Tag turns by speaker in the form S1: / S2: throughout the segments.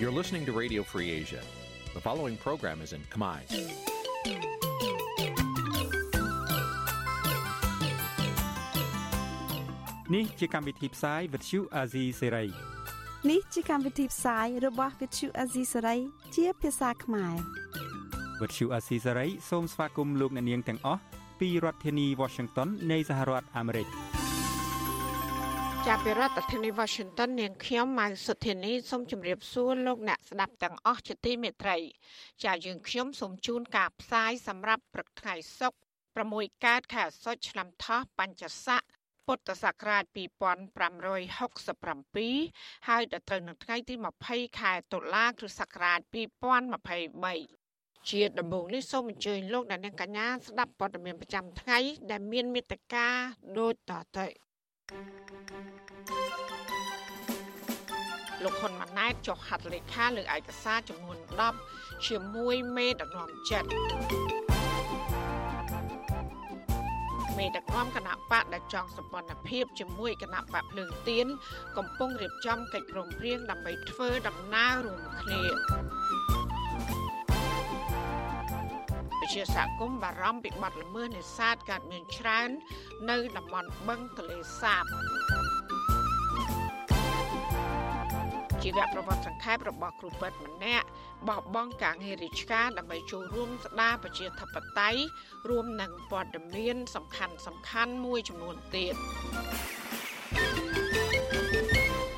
S1: You're listening to Radio Free Asia. The following program is in Khmer.
S2: Nǐ chi càm bi tiệp xáy vệt chiu a zì sê
S3: នេះជាកម្មវិធីផ្សាយរបស់ Vithu Azisari ជាភាសាខ្មែរ
S2: វិទ្យុអាស៊ីសេរីសូមស្វាគមន៍លោកអ្នកនាងទាំងអស់ពីរដ្ឋធានី Washington នៃសហរដ្ឋអាមេរិក
S4: ចាប់ពីរដ្ឋធានី Washington នាងខ្ញុំម៉ៅសុធានីសូមជម្រាបសួរលោកអ្នកស្ដាប់ទាំងអស់ជាទីមេត្រី ចាយើងខ្ញុំសូមជូនការផ្សាយសម្រាប់ព្រឹកថ្ងៃសុក្រ6កើតខែអាសត់ឆ្នាំថោះបัญចស័កពុទ្ធសករាជ2567ហើយដល់ត្រូវនៅថ្ងៃទី20ខែតុលាគ្រិស្តសករាជ2023ជាដំបូងនេះសូមអញ្ជើញលោកអ្នកនាងកញ្ញាស្ដាប់ព័ត៌មានប្រចាំថ្ងៃដែលមានមេត្តាដូចតទៅ លោកហ៊ុនម៉ាណែតចុះហត្ថលេខាលើឯកសារចំនួន10ជាមួយមេដឹកនាំចិត្តមេដឹកនាំគណៈបកដែលចង់សម្ព័ន្ធភាពជាមួយគណៈបកភ្លើងទៀនកំពុងរៀបចំកិច្ចព្រមព្រៀងដើម្បីធ្វើដំណើររួមគ្នា វិជាសហគមន៍បារម្ភពីបាត់ល្មើសនេសាទកើតមានច្រើន នៅតំបន់បឹងទលេសាបជីវប្រវត្តិសង្ខេបរបស់គ្រូពេទ្យម្នាក់បោះបង់ការងាររាជការដើម្បីចូលរួមស្ដារប្រជាធិបតេយ្យរួមនឹងព័ត៌មាន សំខាន់សំខាន់មួយចំនួនទៀត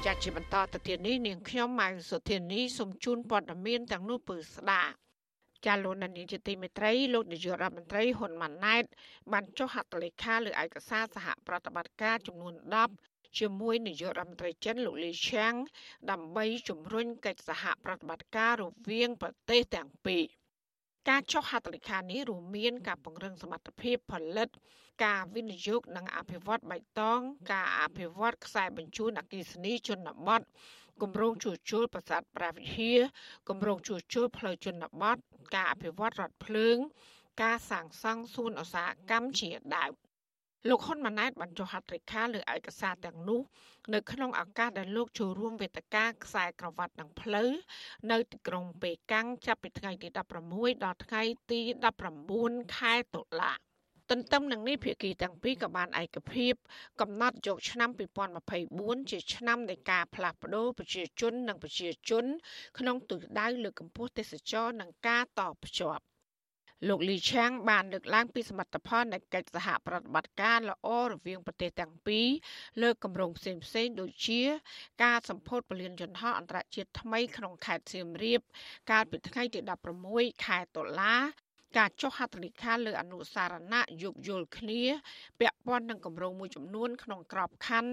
S4: ចាត់ជាបន្តទៅទៀតនេះនាងខ្ញុំម៉ៅសុធានីសូមជូនព័ត៌មានទាំងនោះពឺស្ដាប់ ចាលោកនានីជាទីមេត្រីលោកនាយករដ្ឋមន្ត្រីហ៊ុនម៉ាណែតបានចុះហត្ថលេខាលើឯកសារសហប្រតិបត្តិការចំនួន10ជាមួយនាយករដ្ឋមន្ត្រីចិនលោកលីឆាំងដើម្បីជំរុញកិច្ចសហប្រតិបត្តិការរវាងប្រទេសទាំងពីរការចុះហត្ថលេខានេះរួមមានការពង្រឹងសមត្ថភាពផលិត ការវិនិយោគនិងអភិវឌ្ឍបៃតង ការអភិវឌ្ឍខ្សែបញ្ជូនអគ្គិសនីជនបទ គម្រោងជួសជុលប្រាសាទប្រាវិហារគម្រោងជួសជុលផ្លូវជនបទការអភិវឌ្ឍរថភ្លើង ការសាងសង់សួនឧស្សាហកម្មជាដើមលោកហ៊ុនម៉ាណែតបានចុះហត្ថលេខាលើឯកសារទាំងនោះនៅក្នុងឱកាសដែលលោកចូលរួមវេទិកាខ្សែក្រវ៉ាត់និងផ្លូវនៅទីក្រុងប៉េកាំងចាប់ពីថ្ងៃទី16ដល់ថ្ងៃទី19ខែតុលា ទន្ទឹមនឹងនេះភាគីទាំងពីរក៏បានឯកភាពកំណត់យកឆ្នាំ2024ជាឆ្នាំនៃការផ្លាស់ប្តូរប្រជាជននិងប្រជាជន ក្នុងទិសដៅលើកកម្ពស់ទេសចរនិងការតភ្ជាប់លោកលីឆាំងបានលើកឡើងពីសមិទ្ធផលនៃកិច្ចសហប្រតិបត្តិការល្អរវាងប្រទេសទាំងពីរលើគម្រោងផ្សេងផ្សេងដូចជា ការសម្ពោធពលានយន្តហោះអន្តរជាតិថ្មីក្នុងខេត្តសៀមរាបកាលពីថ្ងៃទី16ខែតុលា ការចុះហត្ថលេខាលើអនុសារណៈយោគយល់គ្នា ពាក់ព័ន្ធនឹងគម្រោងមួយចំនួន ក្នុងក្របខ័ណ្ឌ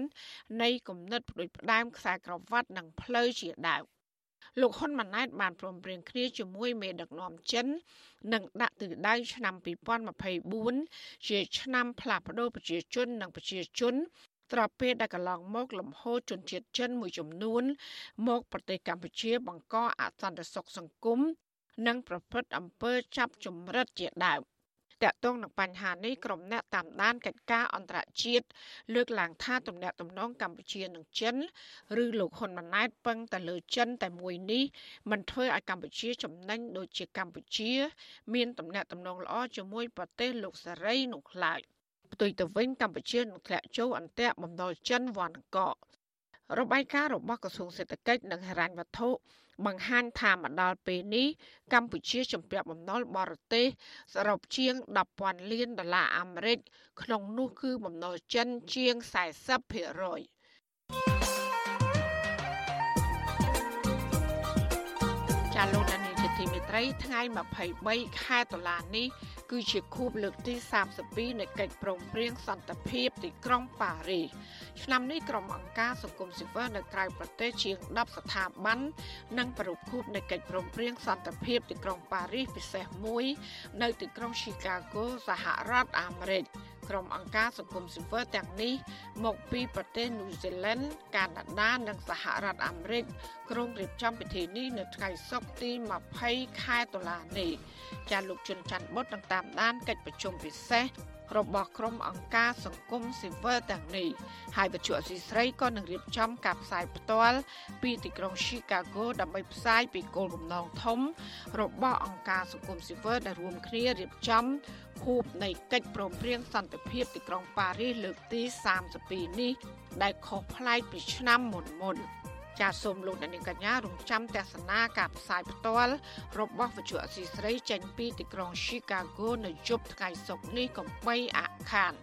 S4: នៃគំនិតផ្ដួចផ្ដើមខ្សែក្រវ៉ាត់និងផ្លូវជាដើមលោកហ៊ុនម៉ាណែតបានព្រមព្រៀងគ្នាជាមួយមេដឹកនាំចិននឹងដាក់ទិសដៅឆ្នាំ2024ជាឆ្នាំផ្លាស់ប្តូរប្រជាជននិងប្រជាជនត្របពេលដែលកន្លងមកលំហូរជនជាតិចិនមួយចំនួន មកប្រទេសកម្ពុជាបង្កអសន្តិសុខសង្គម និងប្រព្រឹត្តអំពើចាប់ចម្រិតជាដើមតកតងនឹងបញ្ហានេះក្រុមអ្នកតាមដានកិច្ចការអន្តរជាតិលើកឡើងថាទំនាក់ទំនងកម្ពុជានិងចិនឬលោកហ៊ុនម៉ាណែតពឹងតែលើចិនតែមួយនេះមិនធ្វើឲ្យកម្ពុជាចំណេញដូចជាកម្ពុជា មានទំនាក់ទំនងល្អជាមួយប្រទេសលោកសេរីនោះឡើយផ្ទុយទៅវិញកម្ពុជានឹងធ្លាក់ចូលអន្ទាក់បំណុលចិនវ៉ាន់កករបាយការណ៍របស់ក្រសួងសេដ្ឋកិច្ចនិងហិរញ្ញវត្ថុ បង្ហាញថាមកដល់ពេលនេះកម្ពុជាជំពាក់បំណុលបរទេសសរុបជាង10,000លានដុល្លារអាមេរិកក្នុងនោះគឺបំណុលចិនជាង40%ចាលោក ដានីជាទីមេត្រីថ្ងៃ23ខែតុលានេះគឺជាខួបលើកទី32នៃកិច្ចព្រមព្រៀងសន្តិភាពទីក្រុងប៉ារីសឆ្នាំនេះក្រុមអង្គការសង្គមស៊ីវិលនៅក្រៅប្រទេសជាង10ស្ថាប័ននិងប្រពខួបនៃកិច្ចព្រមព្រៀងសន្តិភាពទីក្រុងប៉ារីសពិសេសមួយ នៅទីក្រុង Chicago សហរដ្ឋអាមេរិក ក្រុមអង្គការសង្គមស៊ីវិលទាំងនេះ មកពីប្រទេសញូហ្សេឡង់កាណាដានិងសហរដ្ឋអាមេរិកក្រុងរៀបចំពិធីនេះនៅថ្ងៃសុក្រទី20ខែតុលានេះចាលោកជុនច័ន្ទបុតនឹងតាមដានកិច្ចប្រជុំពិសេស របស់ក្រុមអង្គការសង្គមស៊ីវិលទាំងនេះហើយវិទ្យុអស៊ីស្រីក៏នឹងរៀបចំការផ្សាយផ្ទាល់ពីទីក្រុង Chicago ដើម្បីផ្សាយពីគោលបំណងធំ របស់អង្គការសង្គមស៊ីវិលដែលរួមគ្នារៀបចំភូបនៃកិច្ចព្រមព្រៀងសន្តិភាពទីក្រុងប៉ារីសលើកទី32នេះដែលខុសប្លែកពីឆ្នាំមុនមុន ចាសសូមលោកអ្នកនាងកញ្ញារងចាំទស្សនាការផ្សាយផ្ទាល់របស់វិទ្យុអសីស្រីចេញពីទីក្រុង Chicago នៅយប់ថ្ងៃសុក្រនេះកំបីអខាន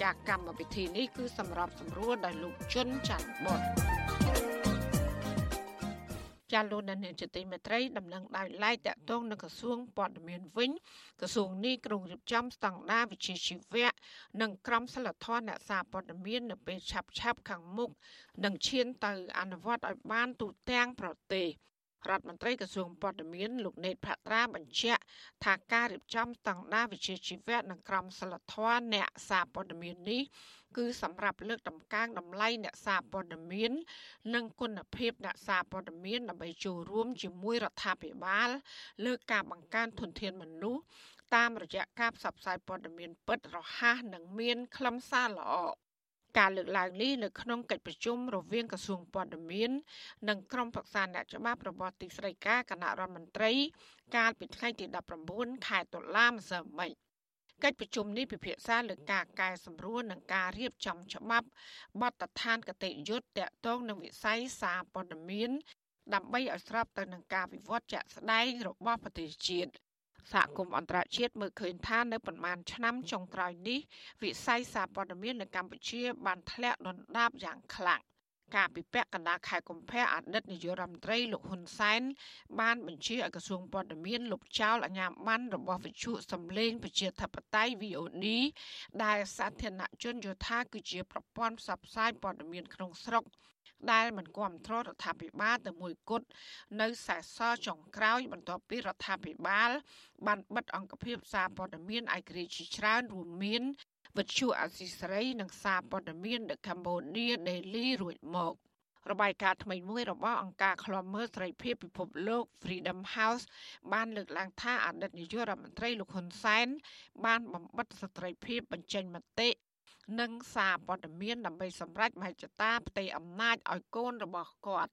S4: ចាកម្មវិធីនេះគឺសម្រាប់សម្រួលដោយលោកជុនច័ន្ទបុត ចាលោកដានីលចតិមេត្រីដំណឹងដោយឡែកតកតងនឹងក្រសួងព័ត៌មានវិញក្រសួងនេះក្រុងរៀបចំស្តង់ដារវិជ្ជាជីវៈនិងក្រមសីលធម៌អ្នកសារព័ត៌មាននៅពេលឆាប់ឆាប់ខាងមុខនឹងឈានទៅអនុវត្តឲ្យបានទូទាំងប្រទេសរដ្ឋមន្ត្រីក្រសួងព័ត៌មានលោកណេតផាត្រាបញ្ជាក់ថាការរៀបចំស្តង់ដារវិជ្ជាជីវៈនិងក្រមសីលធម៌អ្នកសារព័ត៌មាននេះ គឺសម្រាប់លើកតម្កើងតម្លៃអ្នកសារព័ត៌មាន និងគុណភាពអ្នកសារព័ត៌មានដើម្បីចូលរួមជាមួយរដ្ឋាភិបាល លើការបង្កើនធនធានមនុស្សតាមរយៈការផ្សព្វផ្សាយព័ត៌មានពិតរហ័សនិងមានខ្លឹមសារល្អការលើកឡើងនេះនៅក្នុងកិច្ចប្រជុំរវាងក្រសួងព័ត៌មាននិងក្រុមប្រឹក្សាអ្នកច្បាប់របស់ទីស្តីការគណៈរដ្ឋមន្ត្រី កាលពីថ្ងៃទី19ខែតុលាម្សិលមិញ កិច្ចប្រជុំនេះពិភាក្សាលើការកែសម្រួលនិងការរៀបចំច្បាប់បទដ្ឋានគតិយុត្តតកតងនឹងវិស័យសារព័ត៌មានដើម្បីឲ្យស្របទៅនឹងការវិវត្តជាក់ស្ដែងរបស់ប្រទេសជាតិសហគមន៍អន្តរជាតិមើលឃើញថានៅប្រមាណឆ្នាំចុងក្រោយនេះវិស័យសារព័ត៌មាននៅកម្ពុជាបានធ្លាក់ដុនដាបយ៉ាងខ្លាំង ការពិពាក់កណ្ដាលខែកុម្ភៈអតីតនាយករដ្ឋមន្ត្រីលោកហ៊ុនសែនបានបញ្ជាឲ្យក្រសួងព័ត៌មានលុបចោលអាជ្ញាប័ណ្ណរបស់វិទ្យុសំឡេងប្រជាធិបតេយ្យ VOD ដែលសាធារណជនយល់ថាគឺជាប្រព័ន្ធផ្សព្វផ្សាយព័ត៌មានក្នុងស្រុកដែលមិនគ្រប់គ្រងរដ្ឋាភិបាលទៅមួយគត់នៅសេសសល់ចុងក្រោយ បន្ទាប់ពីរដ្ឋាភិបាល បានបិទអង្គភាពសារព័ត៌មានឯករាជ្យជាច្រើនរួមមាន វិទ្យុអស៊ីសេរីនិងសារព័ត៌មាន The Cambodia Daily រួចមករបាយការណ៍ថ្មីមួយរបស់អង្គការឃ្លាំមើលសេរីភាពពិភពលោក Freedom House បានលើកឡើងថាអតីតនាយករដ្ឋមន្ត្រីលោកហ៊ុនសែនបានបំបិតសិទ្ធិភាពបញ្ចេញមតិនិងសារព័ត៌មានដើម្បីសម្រេចមហិច្ឆតាផ្ទៃអំណាចឲ្យកូនរបស់គាត់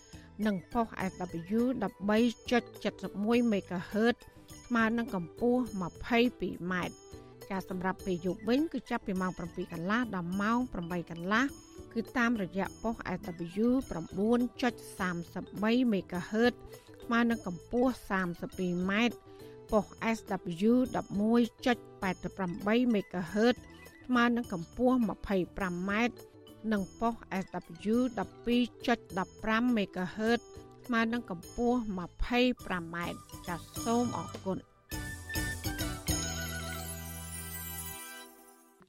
S4: និងប៉ុស SW 13.71 MHz ស្មើនឹងកម្ពស់ 22m ការសម្រាប់ពេលយប់វិញគឺចាប់ពីម៉ោង7កន្លះដល់ម៉ោង8កន្លះគឺតាមរយៈប៉ុស SW 9.33 MHz ស្មើនឹងកម្ពស់ 32m ប៉ុស SW 11.88 MHz ស្មើនឹងកម្ពស់ 25m និងប៉ុស SW 12.15 MHz ស្មើនឹងកម្ពស់ 25m ចាសសូមអរគុណ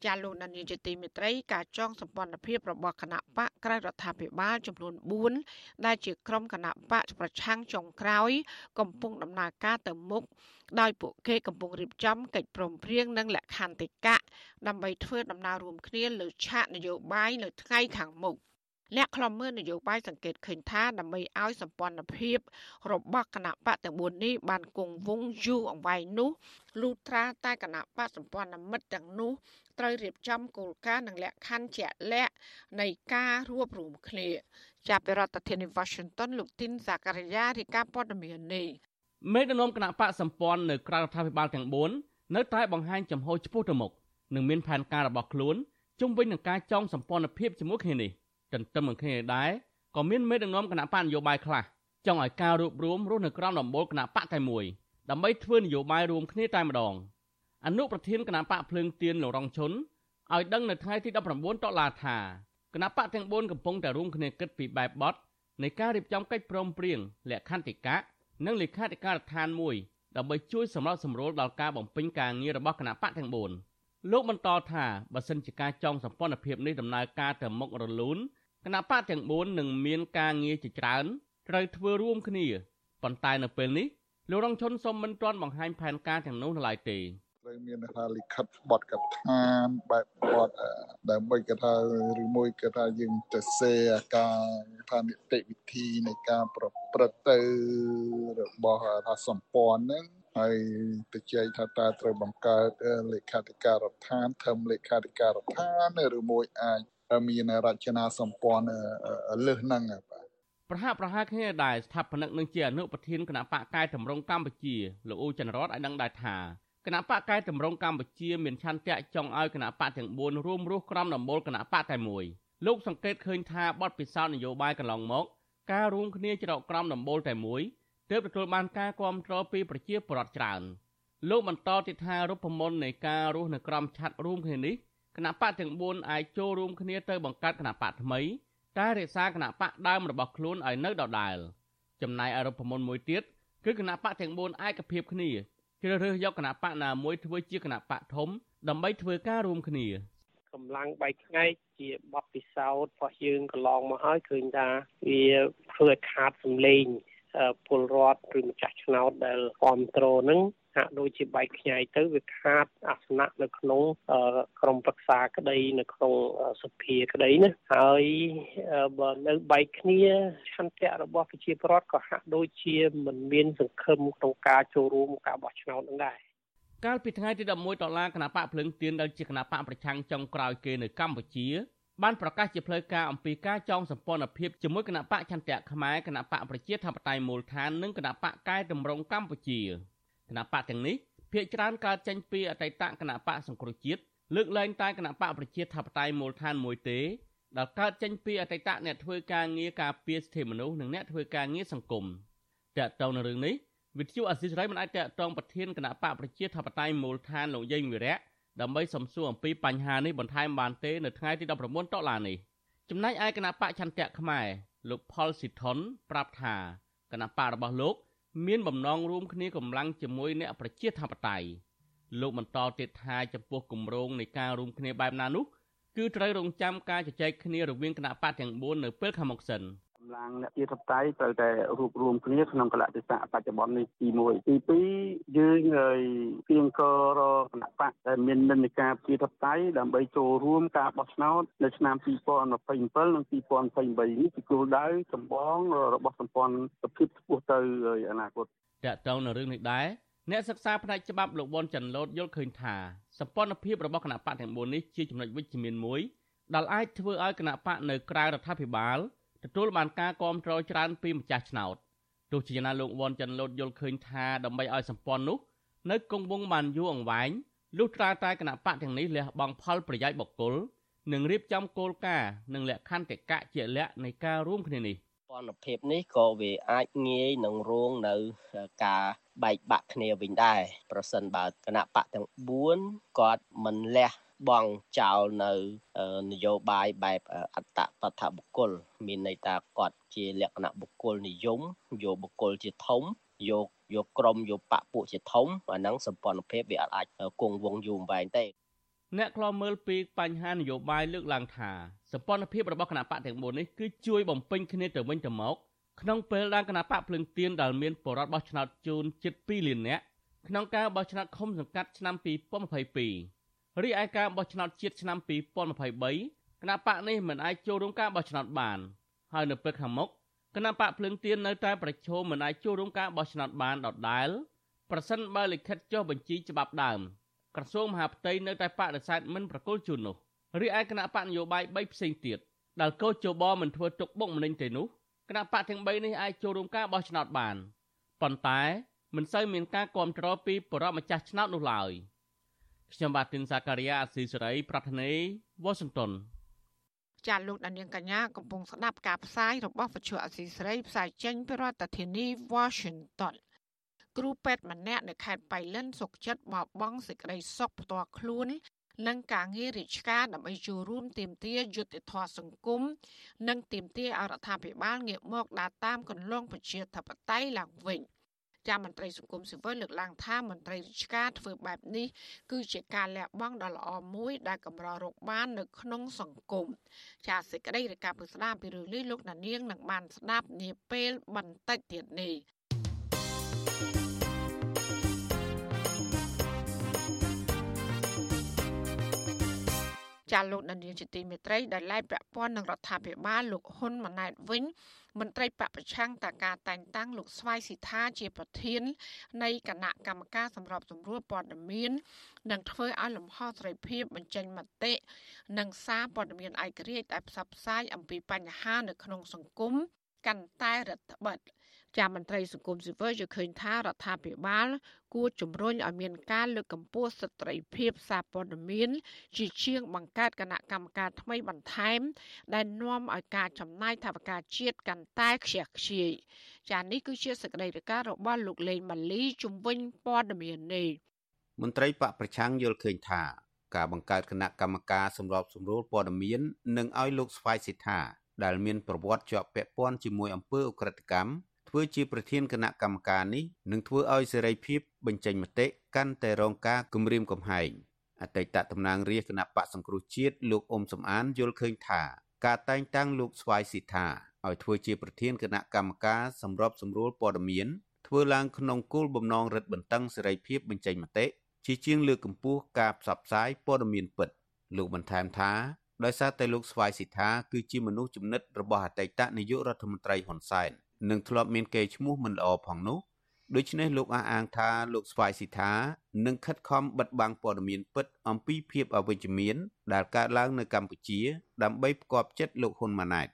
S4: ចាលោកនានីជាទីមេត្រីការចងសម្ព័ន្ធភាពរបស់គណៈបកក្រៅរដ្ឋាភិបាលចំនួន4ដែលជាក្រុមគណៈបកប្រឆាំងចុងក្រោយ កំពុងដំណើរការទៅមុខដោយពួកគេកំពុងរៀបចំកិច្ចព្រមព្រៀងនិងលក្ខន្តិកៈដើម្បីធ្វើដំណើររួមគ្នាលើឆាកនយោបាយនៅថ្ងៃខាងមុខ អ្នកខ្លំមើលនយោបាយសង្កេតឃើញថាដើម្បីឲ្យសម្ព័ន្ធភាពរបស់គណៈបកទាំង4នេះបានគង់វង្សយូរអង្វែងនោះលុះត្រាតែគណៈបកសម្ព័ន្ធមិត្តទាំងនោះត្រូវរៀបចំគោលការណ៍និងលក្ខខណ្ឌជាក់លាក់នៃការរួបរวมគ្នាចាប់ពីរដ្ឋធានី Washington លោកទីនសាករាយារាយការណ៍ព័ត៌មាននេះ
S5: មេដឹកនាំគណៈបកសម្ព័ន្ធនៅក្រៅរដ្ឋាភិបាលទាំង4នៅតែបង្ហាញចំហឆ្ពោះទៅមុខនិងមានផែនការរបស់ខ្លួនជុំវិញនឹងការចងសម្ព័ន្ធភាពជាមួយគ្នានេះ ទន្ទឹមនឹងគ្នាដែរក៏មានមេដឹកនាំគណៈបកនយោបាយខ្លះចង់ឲ្យការរួបរวมរស់នៅក្រោមដំបូលគណៈបកតែមួយដើម្បីធ្វើនយោបាយរួមគ្នាតែម្ដងអនុប្រធានគណៈបកភ្លើងទៀនលោករងឈុនឲ្យដឹងនៅថ្ងៃទី19តុលាថាគណៈបកទាំង4កំពុងតែរួមគ្នាគិតពីបែបបទនៃការរៀបចំកិច្ចព្រមព្រៀងលក្ខន្តិកៈនិងលេខាធិការដ្ឋានមួយដើម្បីជួយសម្របសម្រួលដល់ការបំពេញការងាររបស់គណៈបកទាំង4លោកបន្តថាបើសិនជាការចងសម្ព័ន្ធភាពនេះដំណើរការទៅមុខរលូន គណៈបកទាំង4នឹងមានការងារជាច្រើនត្រូវធ្វើរួមគ្នាប៉ុន្តែនៅពេលនេះលោករងឈុនសូមមិនទាន់បង្ហាញផែនការទាំងនោះនៅឡើយទេ
S6: ត្រូវមានថាលិខិតបទកថាបែបបទដើម្បីគេថាឬមួយគេថាយើងទៅសេអាការថានីតិវិធីនៃការប្រព្រឹត្តទៅរបស់ថាសម្ព័ន្ធហ្នឹងហើយទៅជ័យថាតើត្រូវបង្កើតលេខាធិការដ្ឋានធំលេខាធិការដ្ឋានឬមួយអាច មានរចនាសម្ព័ន្ធលើសហ្នឹងបាទ
S5: ប្រហាក់ប្រហែលគ្នាដែរស្ថាបនិកនឹងជាអនុប្រធានគណៈបកកែតម្រង់កម្ពុជាលោកអ៊ូចន្ទរតឲ្យដឹងដែរថាគណៈបកកែតម្រង់កម្ពុជាមានឆន្ទៈចង់ឲ្យគណៈបកទាំង4រួមរស់ក្រោមដំបូលគណៈបកតែមួយលោកសង្កេតឃើញថាបទពិសោធន៍នយោបាយកន្លងមក ការរួមគ្នាច្រកក្រោមដំបូលតែមួយទើបទទួលបានការគាំទ្រពីប្រជាពលរដ្ឋច្រើនលោកបន្តទៀតថារូបមន្តនៃការរស់នៅក្រោមឆ័ត្ររួមគ្នានេះ គណៈបកទាំង4អាចចូលរួមគ្នាទៅបង្កើតគណៈបកថ្មីតែរក្សាគណៈបកដើមរបស់ខ្លួនឲ្យនៅដដែលចំណែកអរូបមន្តមួយទៀតគឺគណៈបកទាំង4ឯកភាពគ្នាជ្រើសរើសយកគណៈបកណាមួយធ្វើជាគណៈបកធំដើម្បីធ្វើការរួមគ្នា
S7: កម្លាំងបែកខ្ញែកជាបទពិសោធន៍របស់យើងកន្លងមកហើយឃើញថាវាធ្វើឲ្យខាតសម្លេងពលរដ្ឋឬម្ចាស់ឆ្នោតដែលគ្រប់គ្រងនឹង ហាក់ដូចជាបែកខ្ញែកទៅវាខាតអាសនៈនៅក្នុងក្រមប្រឹក្សាក្តីនៅក្នុងសភាក្តីណាហើយបើនៅបែកគ្នាឆន្ទៈរបស់ប្រជាពលរដ្ឋក៏ហាក់ដូចជាមិនមានសង្ឃឹមក្នុងការចូលរួមការបោះឆ្នោតនឹងដែរ
S5: កាលពីថ្ងៃទី11ដុល្លារគណៈបកភ្លឹងទៀនដែលជាគណៈបកប្រឆាំងចុងក្រោយគេនៅកម្ពុជាបានប្រកាសជាផ្លូវការអំពីការចងសម្ព័ន្ធភាពជាមួយគណៈបកឆន្ទៈខ្មែរគណៈបកប្រជាធិបតេយ្យមូលដ្ឋាននិងគណៈបកកែតម្រង់កម្ពុជា គណៈបកទាំងនេះភាគច្រើនកើតចេញពីអតីតគណៈបកសង្គ្រោះជាតិលើកលែងតែគណៈបកប្រជាធិបតេយ្យមូលដ្ឋានមួយទេដែលកើតចេញពីអតីតអ្នកធ្វើការងារការពារសិទ្ធិមនុស្សនិងអ្នកធ្វើការងារសង្គមតើតើនៅរឿងនេះវិទ្យុអសិរ័យមិនអាចតតងប្រធានគណៈបកប្រជាធិបតេយ្យមូលដ្ឋានលោកយេងវិរៈដើម្បីសំសួរអំពីបញ្ហានេះបន្ថែមបានទេនៅថ្ងៃទី19តុលានេះចំណែកឯគណៈបកឆន្ទៈខ្មែរលោកផលស៊ីថុនប្រាប់ថាគណៈបករបស់លោក មានបំណងរួមគ្នាកម្លាំងជាមួយអ្នកប្រជាធិបតេយ្យលោកបន្តទៀតថាចំពោះគម្រោងនៃការរួមគ្នាបែបណានោះគឺត្រូវរងចាំការជជែកគ្នារវាងគណៈបកទាំង4នៅពេលខាងមុខសិន។
S8: កម្លាំងអ្នកជាធិបតេយ្យត្រូវតែរួបរวมគ្នាក្នុងកលៈទេសៈបច្ចុប្បន្ននេះទី1ទី2យើងហើយទៀងករគណៈបកដែលមាននិន្នាការជាធិបតេយ្យដើម្បីចូលរួមការបោះឆ្នោតនៅឆ្នាំ2027និង2028នេះជាគោលដៅចម្បងរបស់សម្ព័ន្ធភាពឆ្ពោះទៅអនាគត
S5: តកតងនៅរឿងនេះដែរអ្នកសិក្សាផ្នែកច្បាប់លោកវ៉ុនចាន់ឡូតយល់ឃើញថាសម្ព័ន្ធភាពរបស់គណៈបកទាំង4នេះជាចំណុចវិជ្ជមានមួយដែលអាចធ្វើឲ្យគណៈបកនៅក្រៅរដ្ឋាភិបាល ទទួលបានការគាំទ្រច្រើនពីម្ចាស់ឆ្នោតទោះជាយ៉ាងណាលោកវ៉ាន់ចិនលូតយល់ឃើញថាដើម្បីឲ្យសម្ព័ន្ធនោះនៅគង់វង្សបានយូរអង្វែងលុះត្រាតែគណៈបកទាំងនេះលះបង់ផលប្រយោជន៍បុគ្គលនិងរៀបចំគោលការណ៍និងលក្ខន្តិកៈជាលក្ខនៃការរួមគ្នានេះ
S9: ព័ន្ធភាពនេះក៏វាអាចងាយនឹងរងនៅការបែកបាក់គ្នាវិញដែរប្រសិនបើគណៈបកទាំង4គាត់មិនលះ បង់ចោលនៅនយោបាយបែបអត្តបទបុគ្គលមានន័យថាគាត់ជាលក្ខណៈបុគ្គលនិយមយកបុគ្គលជាធំយកយកក្រុមយកបពពួកជាធំអាហ្នឹងសម្ព័ន្ធភាពវាអាចគង់វង្សយូរអង្វែងទេ
S5: អ្នកខ្លោមើលពីបញ្ហានយោបាយលើកឡើងថាសម្ព័ន្ធភាពរបស់គណៈបកទាំង4នេះគឺជួយបំពេញគ្នាទៅវិញទៅមកក្នុងពេលដែលគណៈបកភ្លឹងទៀនដែលមានបរិវត្តបោះឆ្នោតជូនជិត2លាននាក់ក្នុងការបោះឆ្នោតឃុំសង្កាត់ឆ្នាំ2022 រីឯការបោះឆ្នោតជាតិឆ្នាំ2023គណៈបកនេះមិនអាចចូលរួមការបោះឆ្នោតបាន ហើយនៅពេលខាងមុខគណៈបកភ្លើងទៀននៅតែប្រឈមមិនអាចចូលរួមការបោះឆ្នោតបានដដែលប្រសិនបើលិខិតចុះបញ្ជីច្បាប់ដើមក្រសួងមហាផ្ទៃនៅតែបដិសេធមិនប្រគល់ជូននោះរីឯគណៈបកនយោបាយ3ផ្សេងទៀតដែលកោជបមិនធ្វើទុកបុកម្នេញទេនោះគណៈបកទាំង3នេះអាចចូលរួមការបោះឆ្នោតបានប៉ុន្តែមិនសូវមានការគ្រប់គ្រងពីបរិបម្ចាស់ឆ្នោតនោះឡើយ។ ខ្ញុំបាទទីនសាការីយ៉ាអស៊ីសេរីប្រធានីវ៉ាស៊ីនតោន
S4: ចាលោកដានៀងកញ្ញាកំពុងស្ដាប់ការផ្សាយរបស់វិទ្យុអស៊ីសេរីផ្សាយចេញពីរដ្ឋធានី Washington គ្រូពេទ្យម្នាក់នៅខេត្តបៃលិនសុកចិត្តបបងសេចក្តីសុខផ្ទាល់ខ្លួននិងការងាររាជការដើម្បីចូលរួមទាមទារយុត្តិធម៌សង្គមនិងទាមទារអរដ្ឋាភិបាលងាកមកដើរតាមកន្លងប្រជាធិបតេយ្យឡើងវិញ ចាមន្ត្រីសង្គមស៊ីវិលលើកឡើងថាមន្ត្រីរាជការធ្វើបែបនេះគឺជាការលះបង់ដ៏ល្អមួយដែលកម្ររកបាននៅក្នុងសង្គមចាសេចក្តីរាយការណ៍ពីស្ដាមពីរឿងនេះលោកណានៀងនឹងបានស្ដាប់នាពេលបន្តិចទៀតនេះ ចាលោកដានៀងជាទីមេត្រីដែលឡែកពាក់ព័ន្ធនឹងរដ្ឋាភិបាលលោកហ៊ុនម៉ាណែតវិញមន្ត្រីបពប្រឆាំងតការតែងតាំងលោកស្វាយស៊ីថាជាប្រធាន នៃគណៈកម្មការសម្របសម្រួលព័ត៌មាននិងធ្វើឲ្យលំហសេរីភាពបញ្ចេញមតិនិងសារព័ត៌មានឯករាជ្យដែលផ្សព្វផ្សាយអំពីបញ្ហានៅក្នុងសង្គមកាន់តែរដ្ឋបិទ ជាមន្ត្រីសង្គមស៊ីវិលយល់ឃើញថារដ្ឋាភិបាល គួរជំរុញឲ្យមានការលើកកម្ពស់សិទ្ធិត្រីភាពសារព័ត៌មាន ជាជាងបង្កើតគណៈកម្មការថ្មីបន្ថែម ដែលនាំឲ្យការចំណាយថវិកាជាតិកាន់តែខ្ជះខ្ជាយចានេះគឺជាសកម្មភាពរបស់លោកលេងម៉ាលីជំវិញព័ត៌មាននេះ
S10: មន្ត្រីបកប្រឆាំងយល់ឃើញថាការបង្កើតគណៈកម្មការសម្របសម្រួលព័ត៌មាននឹងឲ្យលោកស្វាយសិដ្ឋាដែលមានប្រវត្តិជាប់ពាក់ព័ន្ធជាមួយអំពើអ ுக ្រិតកម្ម ធ្វើជាប្រធានគណៈកម្មការនេះនឹងធ្វើឲ្យសេរីភាពបញ្ចេញមតិកាន់តែរងការគំរាមកំហែងអតីតតំណាងរាជគណៈបកសង្គ្រោះជាតិលោកអ៊ុំសំអានយល់ឃើញថាការតែងតាំងលោកស្វាយស៊ីថាឲ្យធ្វើជាប្រធានគណៈកម្មការសម្របសម្រួលព័ត៌មានធ្វើឡើងក្នុងគោលបំណងរឹតបន្តឹងសេរីភាពបញ្ចេញមតិជាជាងលើកកម្ពស់ការផ្សព្វផ្សាយព័ត៌មានពិត លោកបន្ថែមថាដោយសារតែលោកស្វាយស៊ីថាគឺជាមនុស្សចំណិតរបស់អតីតនាយករដ្ឋមន្ត្រីហ៊ុនសែន និងធ្លាប់មានកេរ្តិ៍ឈ្មោះមិនល្អផងនោះដូច្នេះលោកអះអាងថាលោកស្វាយស៊ីថានឹងខិតខំបិទបាំងព័ត៌មានពិតអំពីភាពអវិជ្ជមានដែលកើតឡើងនៅកម្ពុជា ដើម្បីផ្គប់ចិត្តលោកហ៊ុនម៉ាណែត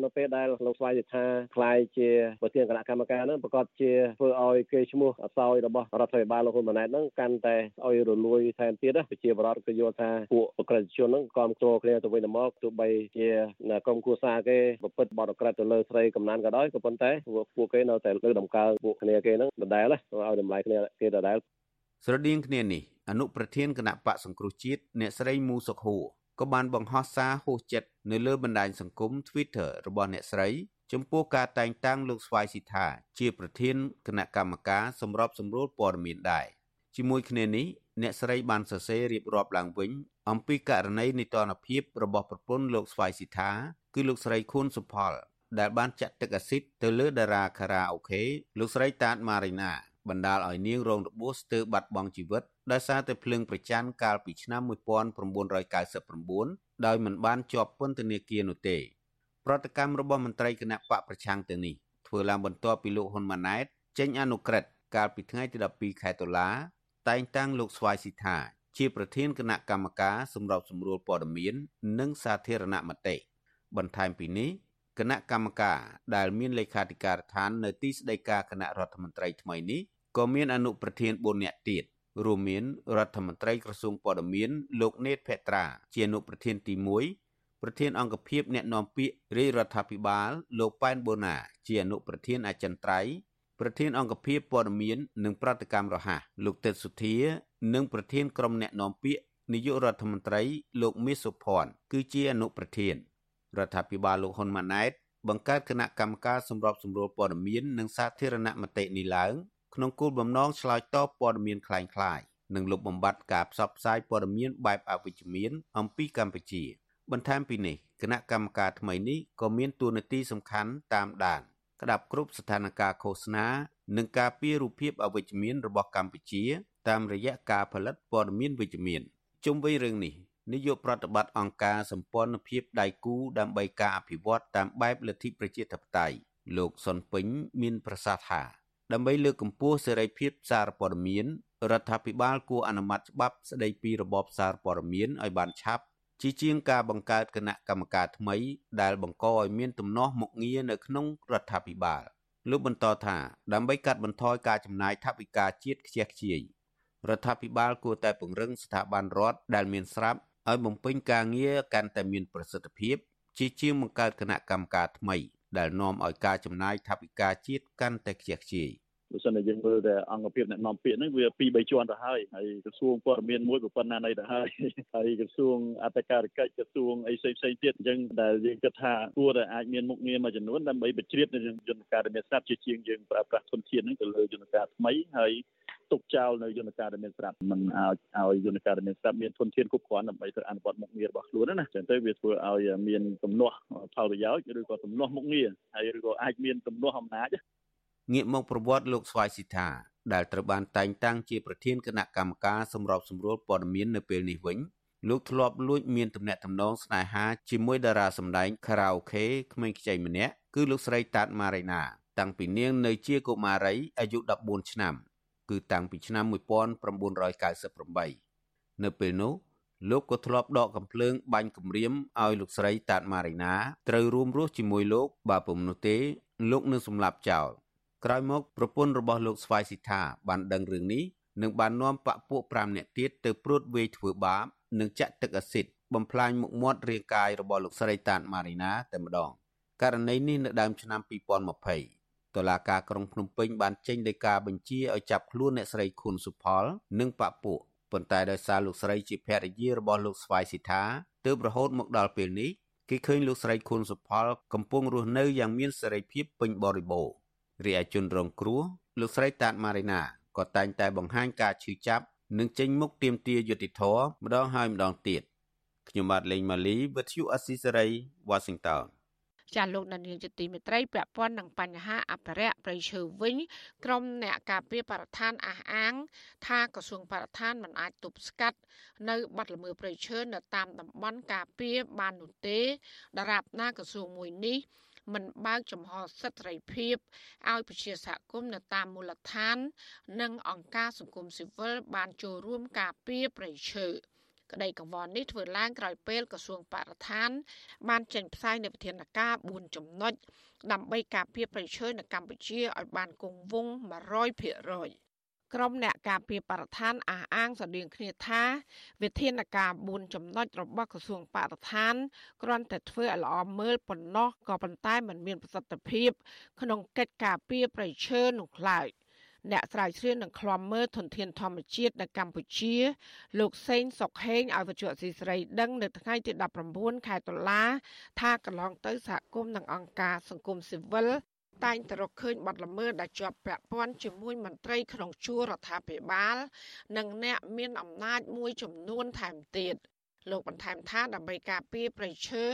S11: នៅពេលដែលលោកស្វាយថាខ្លាយជាប្រធានគណៈកម្មការនឹងប្រកាសជាធ្វើឲ្យគេឈ្មោះអសោយរបស់រដ្ឋាភិបាលលោកហ៊ុនម៉ាណែតនឹងកាន់តែឲ្យរលួយថែមទៀតប្រជាបរតក៏យល់ថាពួកអក្រិតជននឹងគ្រប់គ្រងគ្នាទៅវិញទៅមកទោះបីជាក្រុមគូសាគេប្រព្រឹត្តបទអក្រិតទៅលើស្រីកំណានក៏ដោយក៏ប៉ុន្តែពួកគេនៅតែលើកដំកើងពួកគ្នាគេនឹងដដែលឲ្យតម្លៃគ្នាគេដដែល
S10: ស្រដៀងគ្នានេះអនុប្រធានគណៈបកសង្គ្រោះជាតិអ្នកស្រីមូសុខហួរ ក៏បានបង្ហោះសារហួសចិត្តនៅលើបណ្ដាញសង្គម Twitter របស់អ្នកស្រី ចំពោះការតែងតាំងលោកស្វាយស៊ីថាជាប្រធានគណៈកម្មការសម្របសម្រួលព័ត៌មានដែរជាមួយគ្នានេះអ្នកស្រីបានសរសេររៀបរាប់ឡើងវិញ អំពីករណីនីតិរដ្ឋភាពរបស់ប្រពន្ធលោកស្វាយស៊ីថា គឺលោកស្រីខួនសុផលដែលបានចាក់ទឹកអាស៊ីតទៅលើតារាខារ៉ាអូខេលោកស្រីតាតម៉ារីណា បណ្ដាលឲ្យនាងរងរបួសស្ទើរបាត់បង់ជីវិតដោយសារតែភ្លើងប្រច័ណ្ឌកាលពីឆ្នាំ1999ដោយមិនបានជាប់ពន្ធនាគារនោះទេប្រតិកម្មរបស់មន្ត្រីគណៈបកប្រឆាំងទាំងនេះធ្វើឡើងបន្ទាប់ពីលោកហ៊ុនម៉ាណែតចេញអនុក្រឹត្យកាលពីថ្ងៃទី12ខែតុលា តែងតាំងលោកស្វាយស៊ីថា ជាប្រធានគណៈកម្មការសម្របសម្រួលព័ត៌មាន និងសាធារណមតិបន្ថែមពីនេះគណៈកម្មការដែលមានលេខាធិការដ្ឋាននៅទីស្តីការគណៈរដ្ឋមន្ត្រីថ្មីនេះ ក៏មានអនុប្រធាន4នាក់ទៀតរួមមានរដ្ឋមន្ត្រីក្រសួងព័ត៌មានលោកណេតភេត្រា ជាអនុប្រធានទី1ប្រធានអង្គភិបអ្នកណែនាំពាក្យរាជរដ្ឋាភិបាលលោកប៉ែនបូណា ជាអនុប្រធានអចិន្ត្រៃយ៍ប្រធានអង្គភិបព័ត៌មាននិងប្រតិកម្មរហ័សលោកទេពសុធា និងប្រធានក្រុមអ្នកណែនាំពាក្យនាយករដ្ឋមន្ត្រីលោកមាសសុភ័ណ្ឌគឺជាអនុប្រធានរដ្ឋាភិបាលលោកហ៊ុនម៉ាណែតបង្កើតគណៈកម្មការសម្របសម្រួលព័ត៌មាននិងសាធារណមតិនេះឡើង ក្នុងគោលបំណងឆ្លើយតបព័ត៌មានคล้ายៗនិងលុបបំបាត់ការផ្សព្វផ្សាយព័ត៌មានបែបអវិជ្ជមានអំពីកម្ពុជា បន្ថែមពីនេះគណៈកម្មការថ្មីនេះក៏មានតួនាទីសំខាន់តាមដានក្តាប់គ្រប់ស្ថានភាពឃោសនានិងការពាររូបភាពអវិជ្ជមានរបស់កម្ពុជា តាមរយៈការផលិតព័ត៌មានវិជ្ជមានជុំវិញរឿងនេះនាយកប្រតិបត្តិអង្គការសម្ព័ន្ធភាពដៃគូដើម្បីការអភិវឌ្ឍតាមបែបលទ្ធិប្រជាធិបតេយ្យលោកសុនពេញមានប្រសាសន៍ថា ដើម្បីលើកកម្ពស់សេរីភាពសារព័ត៌មានរដ្ឋាភិបាលគួរអនុម័តច្បាប់ស្តីពីរបបសារព័ត៌មានឲ្យបានឆាប់ជាជាងការបង្កើតគណៈកម្មការថ្មីដែលបង្កឲ្យមានទំនាស់មុខងារនៅក្នុងរដ្ឋាភិបាលលោកបន្តថាដើម្បីកាត់បន្ថយការចំណាយថវិកាជាតិខ្ជះខ្ជាយរដ្ឋាភិបាលគួរតែពង្រឹងស្ថាប័នរដ្ឋដែលមានស្រាប់ឲ្យបំពេញការងារកាន់តែមានប្រសិទ្ធភាពជាជាងបង្កើតគណៈកម្មការថ្មីដែលនាំឲ្យការចំណាយថវិកាជាតិកាន់តែខ្ជះខ្ជាយ
S12: បើសិនជាយើងមើលតែអង្គភាពអ្នកនាំពាក្យហ្នឹងវាពីរបីជាន់ទៅហើយហើយក្រសួងព័ត៌មានមួយក៏ប៉ុណ្ណានៃទៅហើយហើយក្រសួងអធិការកិច្ចក្រសួងអីផ្សេងផ្សេងទៀតអញ្ចឹងដែលយើងគិតថាគួរតែអាចមានមុខងារមួយចំនួនដើម្បីបញ្ជ្រាបនៅយន្តការដែលមានស្រាប់ជាជាងយើងប្រើប្រាស់ធនធានហ្នឹងទៅលើយន្តការថ្មីហើយទុកចោលនៅយន្តការដែលមានស្រាប់មិនឲ្យឲ្យយន្តការដែលមានស្រាប់មានធនធានគ្រប់គ្រាន់ដើម្បីទៅអនុវត្តមុខងាររបស់ខ្លួនណាចឹងទៅវាធ្វើឲ្យមានទំនាស់ផលប្រយោជន៍ឬក៏ទំនាស់មុខងារហើយឬក៏អាចមានទំនាស់អំណាច
S10: ងាកមកប្រវត្តិលោកស្វាយស៊ីថាដែលត្រូវបានតែងតាំងជាប្រធានគណៈកម្មការសម្របសម្រួលព័ត៌មាននៅពេលនេះវិញលោកធ្លាប់លួចមានទំនាក់ទំនងស្នេហាជាមួយតារាសម្ដែងខារ៉ាអូខេក្មេងខ្ចីម្នាក់គឺលោកស្រីតាតម៉ារីណាតាំងពីនាងនៅជាកុមារីអាយុ14ឆ្នាំគឺតាំងពីឆ្នាំ1998នៅពេលនោះលោកក៏ធ្លាប់ដកកំភ្លើងបាញ់គម្រាមឲ្យលោកស្រីតាតម៉ារីណាត្រូវរួមរស់ជាមួយលោកបើពុំនោះទេលោកនឹងសម្លាប់ចោល ក្រោយមកប្រពន្ធរបស់លោកស្វាយស៊ីថាបានដឹងរឿងនេះនិងបាននាំបពពួក5នាក់ទៀតទៅព្រួតវេយធ្វើបាបនិងចាក់ទឹកអាស៊ីតបំផ្លាញមុខមាត់រាងកាយរបស់លោកស្រីតាតម៉ារីណាតែម្ដងករណីនេះនៅដើមឆ្នាំ2020តុលាការក្រុងភ្នំពេញបានចេញដីកាបញ្ជាឲ្យចាប់ខ្លួនអ្នកស្រីខុនសុផល និងបពពួកប៉ុន្តែដោយសារលោកស្រីជាភរិយារបស់លោកស្វាយស៊ីថាទើបរហូតមកដល់ពេលនេះគេឃើញលោកស្រីខុនសុផលកំពុងរស់នៅយ៉ាងមានសេរីភាពពេញបរិបូរណ៍ រីឯជនរងគ្រោះលោកស្រីតាតម៉ារីណាក៏តែងតែបង្ហាញការឈឺចាប់និងចេញមុខទាមទារយុត្តិធម៌ម្ដងហើយម្ដងទៀតខ្ញុំបាទលេងម៉ាលីវិទ្យុអស៊ីសេរី Washington
S4: ចាលោកនានីជាទីមេត្រីពាក់ព័ន្ធនឹងបញ្ហាអភិរក្សព្រៃឈើវិញក្រមអ្នកការពារបរិស្ថានអះអាង ថាក្រសួងបរិស្ថានមិនអាចទប់ស្កាត់នៅបាត់ល្មើសព្រៃឈើនៅតាមតំបន់ការពារបាននោះទេដរាបណាក្រសួងមួយនេះ មិនបើកចំហសិទ្ធិសេរីភាពឲ្យប្រជាសហគមន៍នៅតាមមូលដ្ឋាន និងអង្គការសង្គមស៊ីវិលបានចូលរួមការពារប្រៃឈើក្តីកង្វល់នេះធ្វើឡើងក្រោយពេលក្រសួងបរិស្ថាន បានចេញផ្សាយនូវវិធានការ4ចំណុចដើម្បីការពារប្រៃឈើនៅកម្ពុជាឲ្យបានគង់វង្ស100% ក្រុមអ្នកការពារបរិស្ថានអះអាងស្តៀងគ្នាថាវិធានការ4ចំណុចរបស់ក្រសួងបរិស្ថានគ្រាន់តែធ្វើឲ្យល្អមើលប៉ុណ្ណោះក៏ប៉ុន្តែมันមានប្រសិទ្ធភាព ក្នុងកិច្ចការពារប្រៃឈើនោះឡើយអ្នកស្រាវជ្រាវនឹងឃ្លាំមើលធនធានធម្មជាតិនៅកម្ពុជា លោកសេងសុកហេងឲ្យវិទ្យុអសីស្រីដឹងនៅថ្ងៃទី19ខែតុលា ថាកន្លងទៅសហគមន៍និងអង្គការសង្គមស៊ីវិល តែងតែរកឃើញបាត់ល្មើសដែលជាប់ពាក់ព័ន្ធជាមួយមន្ត្រីក្នុងជួររដ្ឋាភិបាល និងអ្នកមានអំណាចមួយចំនួនថែមទៀតលោកបន្ថែមថាដើម្បីការពារប្រៃឈើ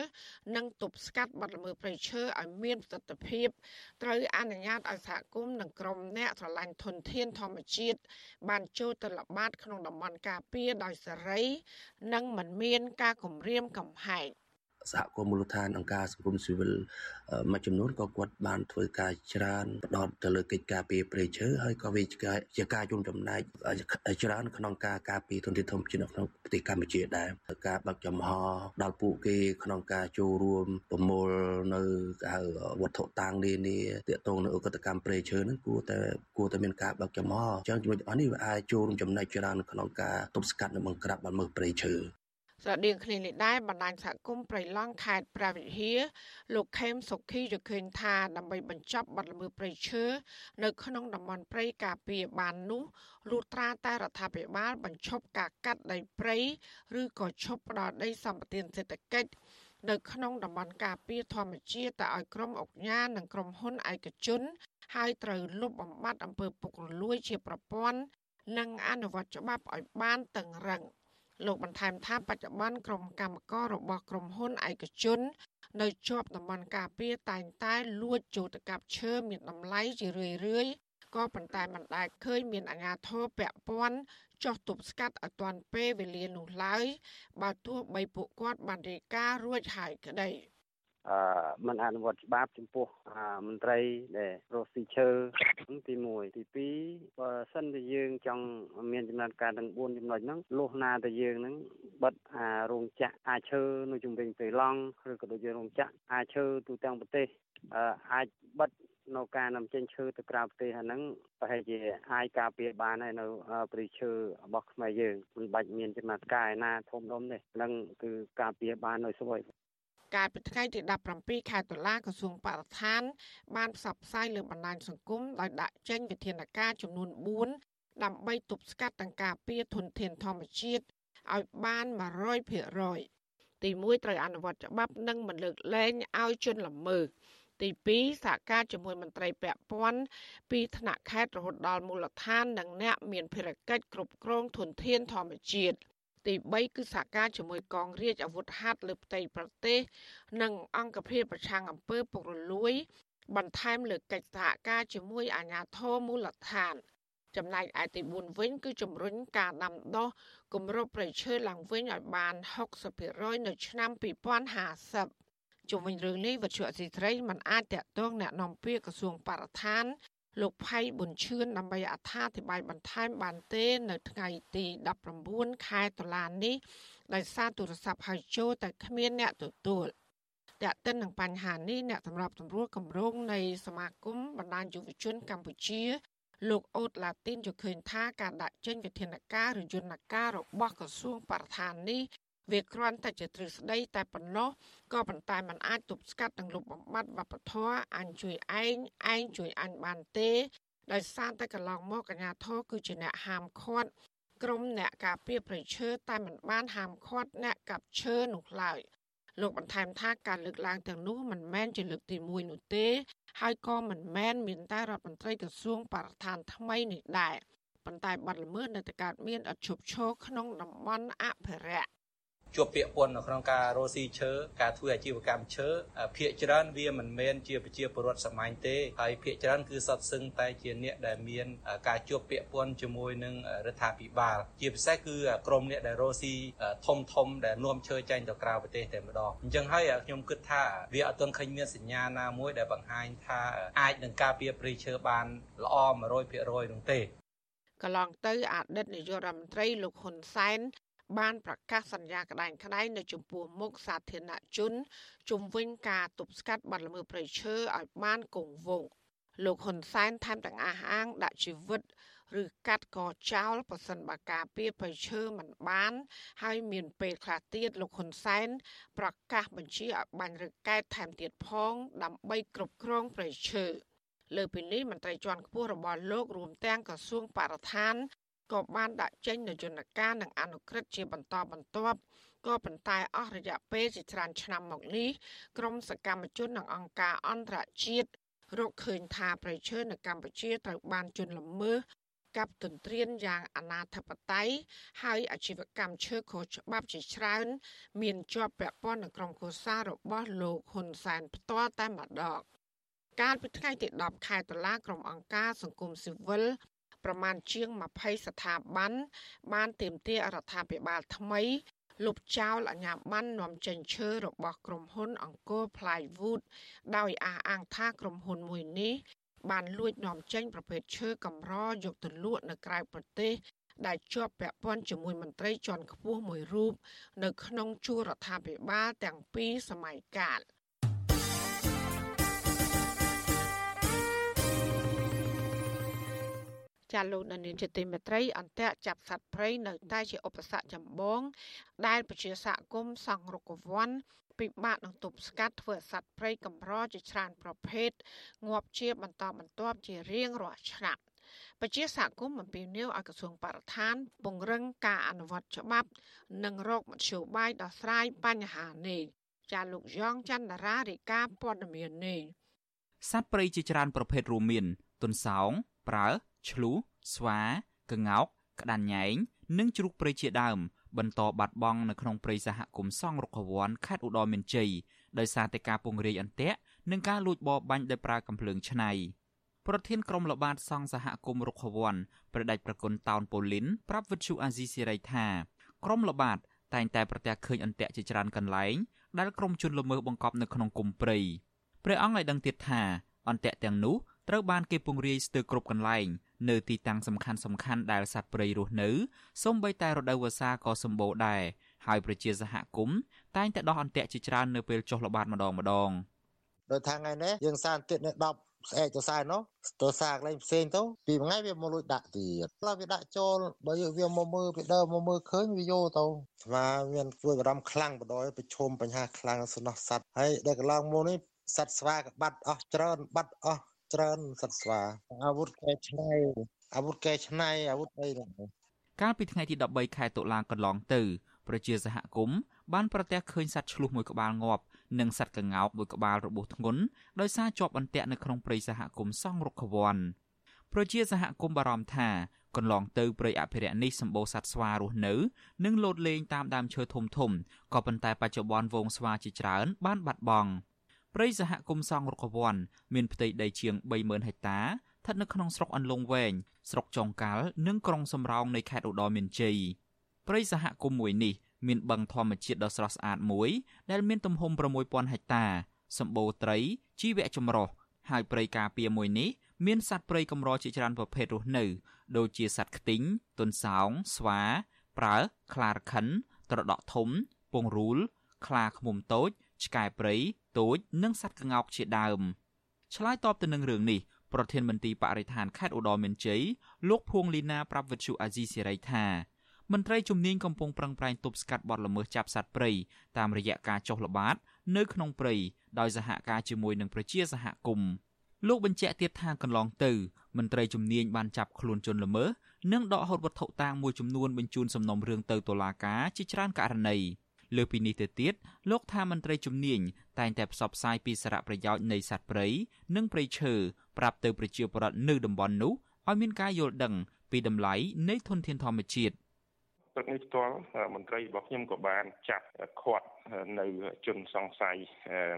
S4: និងទប់ស្កាត់បាត់ល្មើសប្រៃឈើឲ្យមានប្រសិទ្ធភាពត្រូវអនុញ្ញាតឲ្យសហគមន៍និងក្រុមអ្នកស្រឡាញ់ធនធានធម្មជាតិបានចូលទៅល្បាតក្នុងតំបន់ការពារដោយសេរី និងមិនមានការគំរាមកំហែង។
S13: សហគមន៍មូលដ្ឋានអង្គការសង្គមស៊ីវិលមួយចំនួនក៏គាត់បានធ្វើការច្រើនផ្ដោតទៅលើកិច្ចការពារព្រៃឈើហើយក៏វាជាការជូនចំណែកច្រើនក្នុងការការពារធនធានធម្មជាតិនៅក្នុងប្រទេសកម្ពុជាដែរការបើកចំហដល់ពួកគេក្នុងការចូលរួមប្រមូលនៅហៅវត្ថុតាងនានាទាក់ទងនឹងឧក្រិដ្ឋកម្មព្រៃឈើហ្នឹងគួរតែគួរតែមានការបើកចំហអញ្ចឹងជាមួយអស់នេះវាអាចចូលរួមចំណែកច្រើនក្នុងការទប់ស្កាត់និងបង្ក្រាបបាត់មើលព្រៃឈើ
S4: ស្រដៀងគ្នានេះដែរបណ្ដាញសហគមន៍ប្រៃឡង់ខេត្តព្រះវិហារលោកខេមសុខីយល់ឃើញថាដើម្បីបញ្ចប់បទល្មើសព្រៃឈើនៅក្នុងតំបន់ព្រៃការពារបាននោះលុះត្រាតែរដ្ឋាភិបាលបញ្ឈប់ការកាត់ដីព្រៃឬក៏ឈប់ផ្ដល់ដីសម្បត្តិសេដ្ឋកិច្ចនៅក្នុងតំបន់ការពារធម្មជាតិតែឲ្យក្រុមអង្គការនិងក្រុមហ៊ុនឯកជន ហើយត្រូវលុបបំបាត់អំពើពុករលួយជាប្រព័ន្ធនិងអនុវត្តច្បាប់ឲ្យបានតឹងរ៉ឹង។ លោកបន្ថែមថាបច្ចុប្បន្នក្រុមកម្មកររបស់ក្រុមហ៊ុនឯកជន នៅជាប់តំបន់ការពារតែងតែលួចចូលទៅកាប់ឈើមានតម្លៃជារឿយរឿយក៏ប៉ុន្តែមិនដែលឃើញមានអាជ្ញាធរពាក់ព័ន្ធចោះទប់ស្កាត់ឲ្យទាន់ពេលវេលានោះឡើយបើទោះបីពួកគាត់បានរាយការណ៍រួចហើយក្តី។
S8: អឺមិនអនុវត្តច្បាប់ចំពោះមន្ត្រីដែលរស់ស៊ីឈើទី1ទី2បើសិនជាយើងចង់មានចំណាត់ការទាំង4ចំណុចហ្នឹងលុះណាតែយើងហ្នឹងបិទអារោងចក្រអាចឈើនៅជំវិញព្រៃឡង់ឬក៏ដូចជារោងចក្រអាចឈើទូទាំងប្រទេសអាចបិទនៅការនាំចេញឈើទៅក្រៅប្រទេសហ្នឹងប្រហែលជាអាចការពារបានហើយនៅព្រៃឈើរបស់ខ្មែរយើងមិនបាច់មានចំណាត់ការឯណាធំដុំទេហ្នឹងគឺការពារបាននៅស្រួយ
S4: កាលពីថ្ងៃទី17ខែតុលាក្រសួងបរិស្ថាន បានផ្សព្វផ្សាយលើបណ្ដាញសង្គមដោយដាក់ចេញវិធានការចំនួន4ដើម្បីទប់ស្កាត់ទាំងការពារធនធានធម្មជាតិឲ្យបាន100%ទី1ត្រូវអនុវត្តច្បាប់និងមិនលើកលែងឲ្យជនល្មើសទី2សហការជាមួយមន្ត្រីពាក់ព័ន្ធពីថ្នាក់ខេត្តរហូតដល់មូលដ្ឋាននិងអ្នកមានភារកិច្ចគ្រប់គ្រងធនធានធម្មជាតិ ទី3គឺសហការជាមួយកងរាជអាវុធហត្ថលើផ្ទៃប្រទេស និងអង្គភាពប្រឆាំងអំពើពុករលួយ បន្ថែមលើកិច្ចសហការជាមួយអាជ្ញាធរមូលដ្ឋាន ចំណែកឯទី4វិញគឺជំរុញការដាំដុះគម្របព្រៃឈើឡើងវិញឲ្យបាន60%នៅឆ្នាំ2050ជុំវិញរឿងនេះវិទ្យុអសីត្រីមិនអាចតាក់ទងแนะនាំពាក្យក្រសួងបរិស្ថាន លោកផៃប៊ុនឈឿនដើម្បីអត្ថាធិប្បាយបន្ថែមបានទេ នៅថ្ងៃទី19ខែតុលានេះដោយសារទូរស័ព្ទហៅចូលតែគ្មានអ្នកទទួលតែកតិននឹងបញ្ហានេះអ្នកសម្របសម្រួលគម្រោងនៃសមាគមបណ្ដាញយុវជនកម្ពុជាលោកអូតឡាទីនយល់ឃើញថាការដាក់ចេញវិធានការឬយន្តការរបស់ក្រសួងបរិស្ថាននេះ វាគ្រាន់តែជាទ្រឹស្ដីតែប៉ុណ្ណោះក៏ប៉ុន្តែมันអាចទប់ស្កាត់និងលុបបំបាត់វប្បធម៌អញជួយឯងឯងជួយអញបានទេដោយសារតែកន្លងមកកញ្ញាធរគឺជាអ្នកហាមឃាត់ក្រុមអ្នកការពារប្រៃឈើតែមិនបានហាមឃាត់អ្នកកាប់ឈើនោះឡើយលោកបន្ថែមថាការលើកឡើងទាំងនោះមិនមែនជាលើកទី1នោះទេ ហើយក៏មិនមែនមានតែរដ្ឋមន្ត្រីក្រសួងបរិស្ថានថ្មីនេះដែរប៉ុន្តែបាត់ល្មើសនៅតែកើតមានអឈប់ឈរក្នុងតំបន់អភិរក្ស
S14: ជាប់ពាក់ព័ន្ធនៅក្នុងការរស់ស៊ីឈើការធ្វើអាជីវកម្មឈើភាគច្រើនវាមិនមែនជាប្រជាពលរដ្ឋសាមញ្ញទេហើយភាគច្រើនគឺសតសឹងតែជាអ្នកដែលមានការជាប់ពាក់ព័ន្ធជាមួយនឹងរដ្ឋាភិបាល ជាពិសេសគឺក្រមអ្នកដែលរស់ស៊ីធំធំដែលនាំឈើចេញទៅក្រៅប្រទេសតែម្ដងអញ្ចឹងហើយខ្ញុំគិតថាវាអត់ទាន់ឃើញមានសញ្ញាណាមួយដែលបង្ហាញថាអាចនឹងការពារព្រៃឈើបានល្អ100%នោះទេ
S4: កន្លងទៅអតីតនាយករដ្ឋមន្ត្រីលោកហ៊ុនសែន បានប្រកាសសន្យាក្តែងក្តែងនៅចំពោះមុខសាធារណជនជំវិញការទប់ស្កាត់បាត់ល្មើសព្រៃឈើឲ្យបានគង់វង្សលោកហ៊ុនសែនថែមទាំងអះអាងដាក់ជីវិតឬកាត់កចោលប្រសិនបើការពៀប្រៃឈើមិនបាន ហើយមានពេលខ្លះទៀតលោកហ៊ុនសែនប្រកាសបញ្ជាឲ្យបាញ់ឬកែតថែមទៀតផង ដើម្បីគ្រប់គ្រងប្រៃឈើលើពីនេះមន្ត្រីជាន់ខ្ពស់របស់លោករួមទាំងក្រសួងបរិស្ថាន ក៏បានដាក់ចេញនូវយន្តការនិងអនុក្រឹត្យជាបន្តបន្ទាប់ក៏ប៉ុន្តែអស់រយៈពេលជាច្រើនឆ្នាំមកនេះក្រមសកម្មជននិងអង្គការអន្តរជាតិរកឃើញថាប្រៃឈើនៅកម្ពុជាត្រូវបានជន់ល្មើសកັບទន្ទ្រានយ៉ាងអនាធបត័យហើយអាជីវកម្មឈើខុសច្បាប់ជាច្រើន មានជាប់ពាក់ព័ន្ធនឹងក្រុមគូសាររបស់លោកហ៊ុនសែនផ្ទាល់តែម្ដងកាលពីថ្ងៃទី10ខែតុលាក្រុមអង្គការសង្គមស៊ីវិល ប្រមាណជាង20ស្ថាប័នបានទាមទាររដ្ឋាភិបាលថ្មីលុបចោលអាញាប័ណ្ណនាំចេញឈើរបស់ក្រុមហ៊ុនអង្គរ Plywood ដោយអះអាងថាក្រុមហ៊ុនមួយនេះបានលួចនាំចេញប្រភេទឈើកម្រយកទៅលក់នៅក្រៅប្រទេស ដែលជាប់ពាក់ព័ន្ធជាមួយមន្ត្រីជាន់ខ្ពស់មួយរូបនៅក្នុងជួររដ្ឋាភិបាលទាំងពីរសម័យកាល។ ចាលោកដានីលជាទីមេត្រីអន្តៈចាប់សត្វព្រៃនៅតែជាឧបសគ្គចម្បង ដែលប្រជាសហគមន៍សង់រុកវ័នពិបាកនឹងទប់ស្កាត់ធ្វើសត្វព្រៃកម្រជាច្រើនប្រភេទងាប់ជាបន្តបន្ទាប់ជារៀងរាល់ឆ្នាំប្រជាសហគមន៍អំពាវនាវឲ្យក្រសួងបរិស្ថាន ពង្រឹងការអនុវត្តច្បាប់ និងរកមធ្យោបាយដោះស្រាយបញ្ហានេះចាលោកយ៉ងច័ន្ទរារាយការណ៍ព័ត៌មាននេះ
S15: សត្វព្រៃជាច្រើនប្រភេទរួមមានទុនសោងប្រើ ឆ្លូសស្វាក្ងោកក្តាន់ញែងនិងជ្រូកព្រៃជាដើម បន្តបាត់បង់នៅក្នុងព្រៃសហគមន៍សង់រុក្ខវ័នខេត្តឧត្តរមានជ័យដោយសារតែការពង្រាយអន្ទាក់និងការលួចបរបាញ់ដោយប្រើកាំភ្លើងឆ្នៃប្រធានក្រុមល្បាតសង់សហគមន៍រុក្ខវ័នប្រដេចប្រគុណតោនប៉ូលីនប្រាប់វិទ្យុអាស៊ីសេរីថាក្រុមល្បាតតែងតែប្រទះឃើញអន្ទាក់ជាច្រើនកន្លែងដែលក្រុមជនល្មើសបង្កប់នៅក្នុងគុំព្រៃព្រះអង្គឲ្យដឹងទៀតថាអន្ទាក់ទាំងនោះត្រូវបានគេពង្រាយស្ទើរគ្រប់កន្លែង នៅទីតាំងសំខាន់សំខាន់ដែលសត្វព្រៃរស់នៅសូម្បីតែរដូវវស្សាក៏សម្បូរដែរហើយប្រជាសហគមន៍តែងតែដោះអន្ទាក់ជាច្រើននៅពេលចុះល្បាតម្ដងម្ដង
S16: ដោយថាថ្ងៃនេះយើងសារទៀតនៅ ស្អែកទៅសារនោះទៅសារកន្លែងផ្សេងទៅពីមួយថ្ងៃវាមកលួចដាក់ទៀតឡើយវាដាក់ចូលបើយកវាមកមើលពីដើមមកមើលឃើញវាយកទៅស្មាមានធ្វើបារម្ភខ្លាំងបដ ாய் ប្រឈមបញ្ហាខ្លាំងសំណោះសัตว์ហើយដែលកន្លងមកនេះសត្វស្វាក៏បាត់អស់ច្រើនបាត់អស់ ច្រើនសត្វស្វាអាវុធកែច្នៃអាវុធកែច្នៃអាវុធអីហ្នឹង
S15: កាលពីថ្ងៃទី13ខែតុលាកន្លងទៅប្រជាសហគមន៍បានប្រទះឃើញសត្វឆ្លុះមួយក្បាលងាប់និងសត្វកង្កោបមួយក្បាលរបួសធ្ងន់ដោយសារជាប់អន្ទាក់នៅក្នុងព្រៃសហគមន៍សង់រុក្ខវ័នប្រជាសហគមន៍បារម្ភថាកន្លងទៅព្រៃអភិរក្សនេះសម្បូរសត្វស្វារស់នៅ និងលោតលេងតាមដើមឈើធំធំក៏ប៉ុន្តែបច្ចុប្បន្នវងស្វាជាច្រើនបានបាត់បង់ ព្រៃសហគមន៍សង់រុក្ខវ័នមានផ្ទៃដីជាង30000ហិកតាស្ថិតនៅក្នុងស្រុកអន្លង់វែងស្រុកចុងកាល់និងក្រុងសំរោងនៃខេត្តឧត្តរមានជ័យព្រៃសហគមន៍មួយនេះមានបឹងធម្មជាតិដ៏ស្រស់ស្អាតមួយដែលមានទំហំ6000ហិកតាសម្បូរត្រីជីវៈចម្រុះហើយព្រៃការពារមួយនេះមានសត្វព្រៃកម្រជាច្រើនប្រភេទរស់នៅ ដូចជាសត្វខ្ទីងទុនសោងស្វាប្រើខ្លារខិនត្រដក់ធំពងរូលខ្លាឃ្មុំតូច ឆ្កែព្រៃតូចនិងសត្វក្ងោកជាដើមឆ្លើយតបទៅនឹងរឿងនេះប្រធានមន្ទីរបរិស្ថានខេត្តឧត្តរមានជ័យលោកភួងលីណាប្រាប់វិទ្យុអាស៊ីសេរីថាមន្ត្រីជំនាញកំពុងប្រឹងប្រែងទប់ស្កាត់បទល្មើសចាប់សត្វព្រៃតាមរយៈការចុះល្បាត នៅក្នុងព្រៃដោយសហការជាមួយនឹងប្រជាសហគមន៍លោកបញ្ជាក់ទៀតថាកន្លងទៅមន្ត្រីជំនាញបានចាប់ខ្លួនជនល្មើសនិងដកហូតវត្ថុតាងមួយចំនួនបញ្ជូនសំណុំរឿងទៅតុលាការជាច្រើនករណី លើពីនេះទៅទៀតលោកថាមន្ត្រីជំនាញតែងតែផ្សព្វផ្សាយពីសារៈប្រយោជន៍នៃសត្វព្រៃនិងព្រៃឈើប្រាប់ទៅប្រជាពលរដ្ឋនៅតំបន់នោះឲ្យមានការយល់ដឹងពីតម្លៃនៃធនធានធម្មជាតិ។
S17: ព្រឹកនេះផ្ទាល់មន្ត្រីរបស់ខ្ញុំក៏បានចាប់ឃាត់នៅជនសង្ស័យ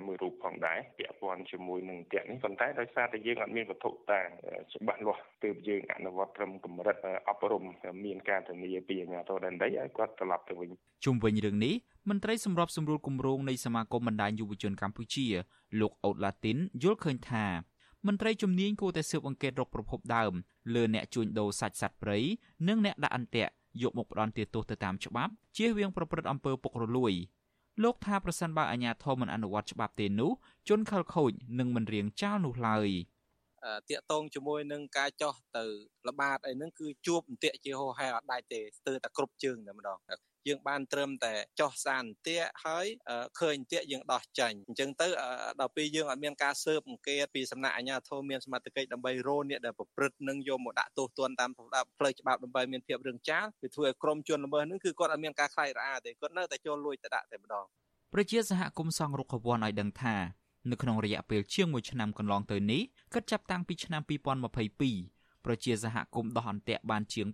S17: មួយរូបផងដែរពាក់ព័ន្ធជាមួយនឹងទាំងនេះប៉ុន្តែដោយសារតែយើងអត់មានវត្ថុតាងច្បាស់លាស់ទើបយើងអនុវត្តត្រឹមកម្រិតអប់រំមានការធានាពីអាជ្ញាធរដែនដីឲ្យគាត់ត្រឡប់ទៅវិញ
S15: ជុំវិញរឿងនេះមន្ត្រីសម្របសម្រួលគម្រោងនៃសមាគមបណ្ដាញយុវជនកម្ពុជា លោកអូតឡាទីនយល់ឃើញថាមន្ត្រីជំនាញគួរតែស៊ើបអង្កេតរកប្រភពដើមលើអ្នកជួញដូរសាច់សត្វព្រៃនិងអ្នកដាក់អន្ទាក់ យកមកផ្ដន់ទោសទៅតាមច្បាប់ជៀសវាងប្រព្រឹត្តអំពើពុករលួយលោកថាប្រសិនបើអាជ្ញាធរមិនអនុវត្តច្បាប់ទេនោះជនខិលខូចនឹងមិនរៀងចោលនោះឡើយ
S18: តាកតងជាមួយនឹងការចោះទៅល្បាតអីហ្នឹងគឺជួបអន្ទាក់ជាហោហែអត់ដាច់ទេស្ទើរតែគ្រប់ជើងតែម្ដង យើងបានត្រឹមតែចោះសានទាកហើយឃើញទាកយើងដោះចាញ់អញ្ចឹងទៅដល់ពេលយើងអត់មានការស៊ើបអង្កេតពីសំណាក់អាជ្ញាធរមានសមត្ថកិច្ចដើម្បីរោអ្នកដែលប្រព្រឹត្តនឹងយកមកដាក់ទោសទណ្ឌតាមផ្លូវច្បាប់ដើម្បីមានភាពរឹងចាលវាធ្វើឲ្យក្រុមជនល្មើសនឹងគឺគាត់អត់មានការខ្លាចរអាទេគាត់នៅតែចូលលួចទៅដាក់តែម្ដង
S15: ប្រជាសហគមន៍សង់រុក្ខវ័នឲ្យដឹងថានៅក្នុងរយៈពេលជាង1ឆ្នាំកន្លងទៅនេះគិតចាប់តាំងពីឆ្នាំ2022ប្រជាសហគមន៍ដោះអន្ទាក់បានជាង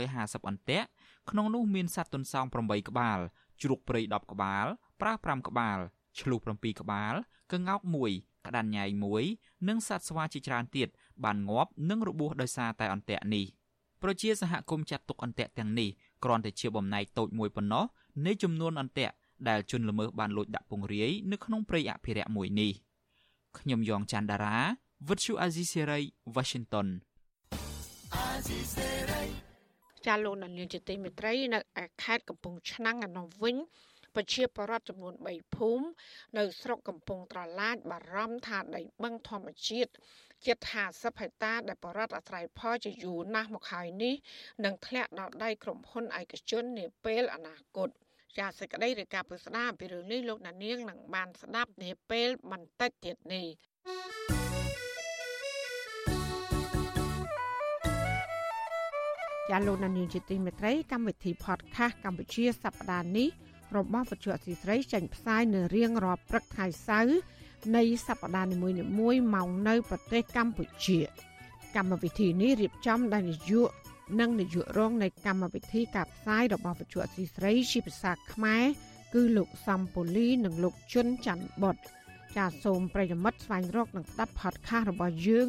S15: 550អន្ទាក់ ក្នុងនោះមានសត្វទន្សោង8ក្បាលជ្រូកព្រៃ10ក្បាលប្រើ5ក្បាលឆ្លុះ7ក្បាលក្ងោក1ក្តាន់ញ៉ៃ1និងសត្វស្វាជាច្រើនទៀតបានងាប់និងរបួសដោយសារតែអន្ទាក់នេះប្រជាសហគមន៍ចាត់ទុកអន្ទាក់ទាំងនេះគ្រាន់តែជាបំណែកតូចមួយប៉ុណ្ណោះនៃចំនួនអន្ទាក់ដែលជនល្មើសបានលួចដាក់ពង្រាយនៅក្នុងព្រៃអភិរក្សមួយនេះខ្ញុំយ៉ងច័ន្ទដារាវិទ្យុអាស៊ីសេរី Washington អាស៊ីសេ
S4: រី ចាលោកនាងជាទីមេត្រីនៅខេត្តកំពង់ឆ្នាំងឯនោះវិញប្រជាពលរដ្ឋចំនួន3ភូមិនៅស្រុកកំពង់ត្រឡាចបារម្ភថាដីបឹងធម្មជាតិជិត50ហិកតាដែលបរដ្ឋអាស្រ័យផលជាយូរណាស់មកហើយនេះនឹងធ្លាក់ដល់ដៃក្រុមហ៊ុនឯកជននាពេលអនាគតចាសសេចក្តីរាយការណ៍ពិស្ដារពីរឿងនេះលោកណានៀងនឹងបានស្ដាប់នាពេលបន្តិចទៀតនេះ ចាលោកនានីជាទីមេត្រីកម្មវិធី podcast កម្ពុជាសប្តាហ៍នេះរបស់វិទ្យុអសីស្រីចេញផ្សាយនៅរៀងរាល់ព្រឹកថ្ងៃសៅរ៍នៃសប្តាហ៍នីមួយៗម៉ោងនៅប្រទេសកម្ពុជា កម្មវិធីនេះរៀបចំដោយនាយកនិងនាយករងនៃកម្មវិធីការផ្សាយរបស់វិទ្យុអសីស្រីជាភាសាខ្មែរគឺលោកសំពូលីនិងលោកជុនច័ន្ទបុតចាសសូមប្រិយមិត្តស្វែងរកនិងស្ដាប់ podcast របស់យើង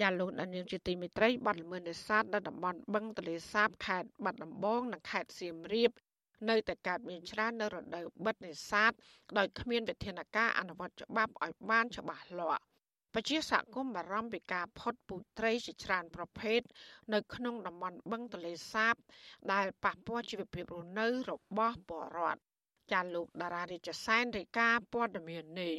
S4: ចាលោកអនាងជាទីមេត្រីបាត់ល្មើសនេសាទនៅតំបន់បឹងទលេសាបខេត្តបាត់ដំបងនិងខេត្តសៀមរាបនៅតែកើតមានច្រើននៅរដូវបិទនេសាទដោយគ្មានវិធានការអនុវត្តច្បាប់ឲ្យបានច្បាស់លាស់ពជាសហគមន៍បារម្ភពីការផុតពូជត្រីជាច្រើនប្រភេទនៅក្នុងតំបន់បឹងទលេសាប ដែលប៉ះពាល់ជីវភាពរស់នៅរបស់ពលរដ្ឋចាលោកតារារាជសែនរាយការណ៍ព័ត៌មាននេះ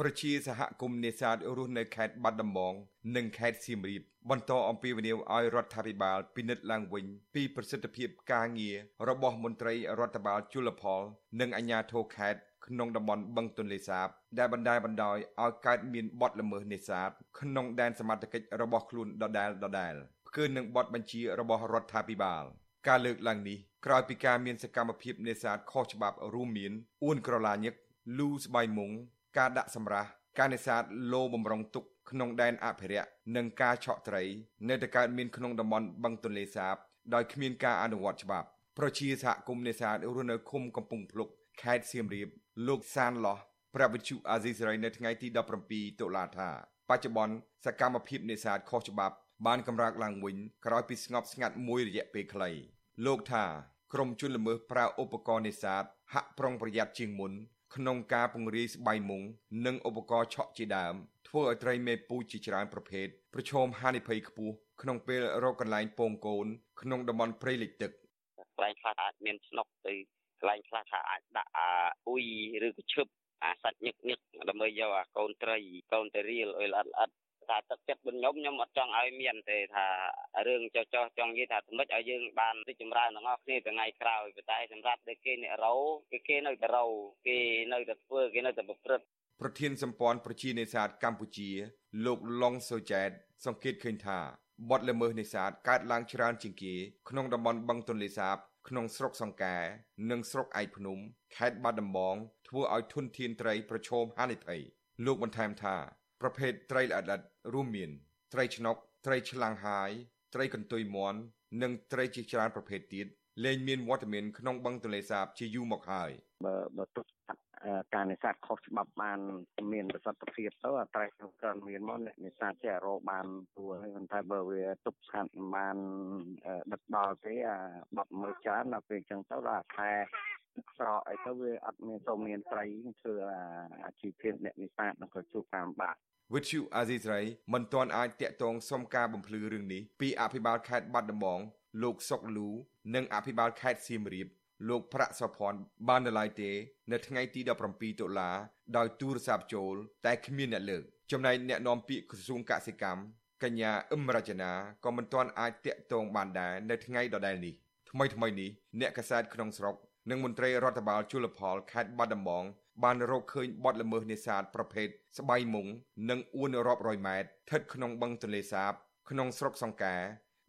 S19: ប្រជាសហគមន៍នេសាទរស់នៅខេត្តបាត់ដំបងនិងខេត្តសៀមរាបបន្តអំពាវនាវឲ្យរដ្ឋាភិបាលពិនិត្យឡើងវិញពីប្រសិទ្ធភាពការងាររបស់មន្ត្រីរដ្ឋបាលជលផល និងអាជ្ញាធរខេត្តក្នុងតំបន់បឹងទន្លេសាប ដែលបណ្ដាលបណ្ដោយឲ្យកើតមានបទល្មើសនេសាទក្នុងដែនសមត្ថកិច្ចរបស់ខ្លួនដដែលដដែលគឺនឹងបទបញ្ជារបស់រដ្ឋាភិបាលការលើកឡើងនេះក្រោយពីការមានសកម្មភាពនេសាទខុសច្បាប់រួមមានអួនក្រឡាញឹកលូស្បៃមុង ការដាក់សម្រាស់ការនេសាទលោបំរុងទុកក្នុងដែនអភិរក្សនិងការឆក់ត្រី នៅតែកើតមានក្នុងតំបន់បឹងទន្លេសាបដោយគ្មានការអនុវត្តច្បាប់ប្រជាសហគមន៍នេសាទរស់នៅឃុំកំពង់ភ្លុកខេត្តសៀមរាបលោកសានឡោះប្រាប់វិទ្យុអាស៊ីសេរីនៅថ្ងៃទី17តុលាថាបច្ចុប្បន្នសកម្មភាពនេសាទខុសច្បាប់បានកម្រើកឡើងវិញក្រោយពីស្ងប់ស្ងាត់មួយរយៈពេលខ្លីលោកថាក្រុមជនល្មើសប្រើឧបករណ៍នេសាទហាក់ប្រុងប្រយ័ត្នជាងមុន ក្នុងការពង្រាយស្បៃមុងនិងឧបករណ៍ឆក់ជាដើមធ្វើឲ្យត្រីមេពូជជាច្រើនប្រភេទប្រឈមហានិភ័យខ្ពស់ក្នុងពេលរកកន្លែងពងកូនក្នុងតំបន់ព្រៃលិចទឹក
S20: កន្លែងខ្លះអាចមានស្នុកទៅកន្លែងខ្លះថាអាចដាក់អាអ៊ុយឬក៏ឈឹបអាសាច់ញឹកញឹកដើម្បីយកអាកូនត្រីកូនតរៀលអុយល្អិតល្អិត ថាទឹកចិត្តរបស់ខ្ញុំខ្ញុំអត់ចង់ឲ្យមានទេថារឿងចោះចោះចង់និយាយថាសម្ដេចឲ្យយើងបានរីកចម្រើនទាំងអស់គ្នាថ្ងៃក្រោយប៉ុន្តែសម្រាប់តែគេអ្នករោគេគេនៅតែរោគេនៅតែធ្វើគេនៅតែប្រព្រឹត្ត
S19: ប្រធានសម្ព័ន្ធប្រជានេសាទកម្ពុជា លោកឡុងសូចែតសង្កេតឃើញថាបទល្មើសនេសាទកើតឡើងច្រើនជាងគេក្នុងតំបន់បឹងទន្លេសាប ក្នុងស្រុកសង្កែនិងស្រុកឯកភ្នំខេត្តបាត់ដំបងធ្វើឲ្យធនធានត្រីប្រឈមហានិភ័យលោកបន្ថែមថា ប្រភេទត្រីល្អិតៗរួមមាន ត្រីឆ្នុក ត្រីឆ្លាំងហាយត្រីកន្ទុយមាន់និងត្រីជាច្រើនប្រភេទទៀតលែងមានវត្តមានក្នុងបឹងទន្លេសាបជាយូរមកហើយ
S8: បើបើទុកការនេសាទខុសច្បាប់បានមានប្រសិទ្ធភាពទៅអត្រេះក៏មានមកអ្នកនេសាទចេះរកបានព្រោះហើយប៉ុន្តែបើវាទុកស្ងាត់បានដឹកដល់ទេអាបាត់មើលច្រើនដល់ពេលអញ្ចឹងទៅដល់ខែ ស្រកអីទៅវាអត់មានសូមមានត្រីធ្វើអាជីវភាពអ្នកនេសាទនឹងក៏ជួបការលំបាក
S19: វិទ្យុអាស៊ីសេរីមិនទាន់អាចតាក់ទងសុំការបំភ្លឺរឿងនេះពីអភិបាលខេត្តបាត់ដំបងលោកសុកលូនិងអភិបាលខេត្តសៀមរាបលោកប្រាក់សុភ័ណ្ឌបាននៅឡើយទេ នៅថ្ងៃទី17តុលាដោយទូរស័ព្ទចូល តែគ្មានអ្នកលើកចំណែកអ្នកនាំពាក្យក្រសួងកសិកម្មកញ្ញាអឹមរចនាក៏មិនទាន់អាចតាក់ទងបានដែរនៅថ្ងៃដដែលនេះថ្មីថ្មីនេះអ្នកកសែតក្នុងស្រុក និងមន្ត្រីរដ្ឋបាលជលផលខេត្តបាត់ដំបងបានរកឃើញបទល្មើសនេសាទប្រភេទស្បៃមុងនិងអួនរាប់រយម៉ែត្រស្ថិតក្នុងបឹងទន្លេសាប ក្នុងស្រុកសង្កែ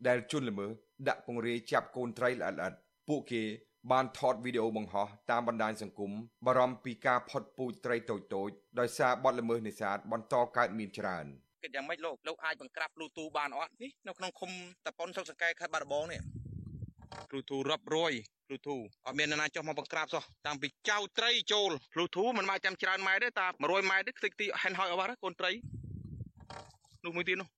S19: ដែលជនល្មើសដាក់ពង្រាយចាប់កូនត្រីល្អិតៗពួកគេបានថតវីដេអូបង្ហោះតាមបណ្ដាញសង្គមបារម្ភពីការផុតពូជត្រីតូចៗដោយសារបទល្មើសនេសាទបន្តកើតមានច្រើន
S21: គិតយ៉ាងម៉េចលោកលោកអាចបង្ក្រាប Bluetooth បានអត់នេះនៅក្នុងឃុំតប៉ុនស្រុកសង្កែខេត្តបាត់ដំបងនេះ Bluetooth រាប់រយ Bluetooth អត់មានអ្នកណាចុះមកបង្ក្រាបសោះតាំងពីចៅត្រីចូល Bluetooth មិនមកចាំច្រើនម៉ែទេតា100ម៉ែទេខ្ទេចទីហែនហើយអស់បាត់កូនត្រីនោះមួយទៀតនោះ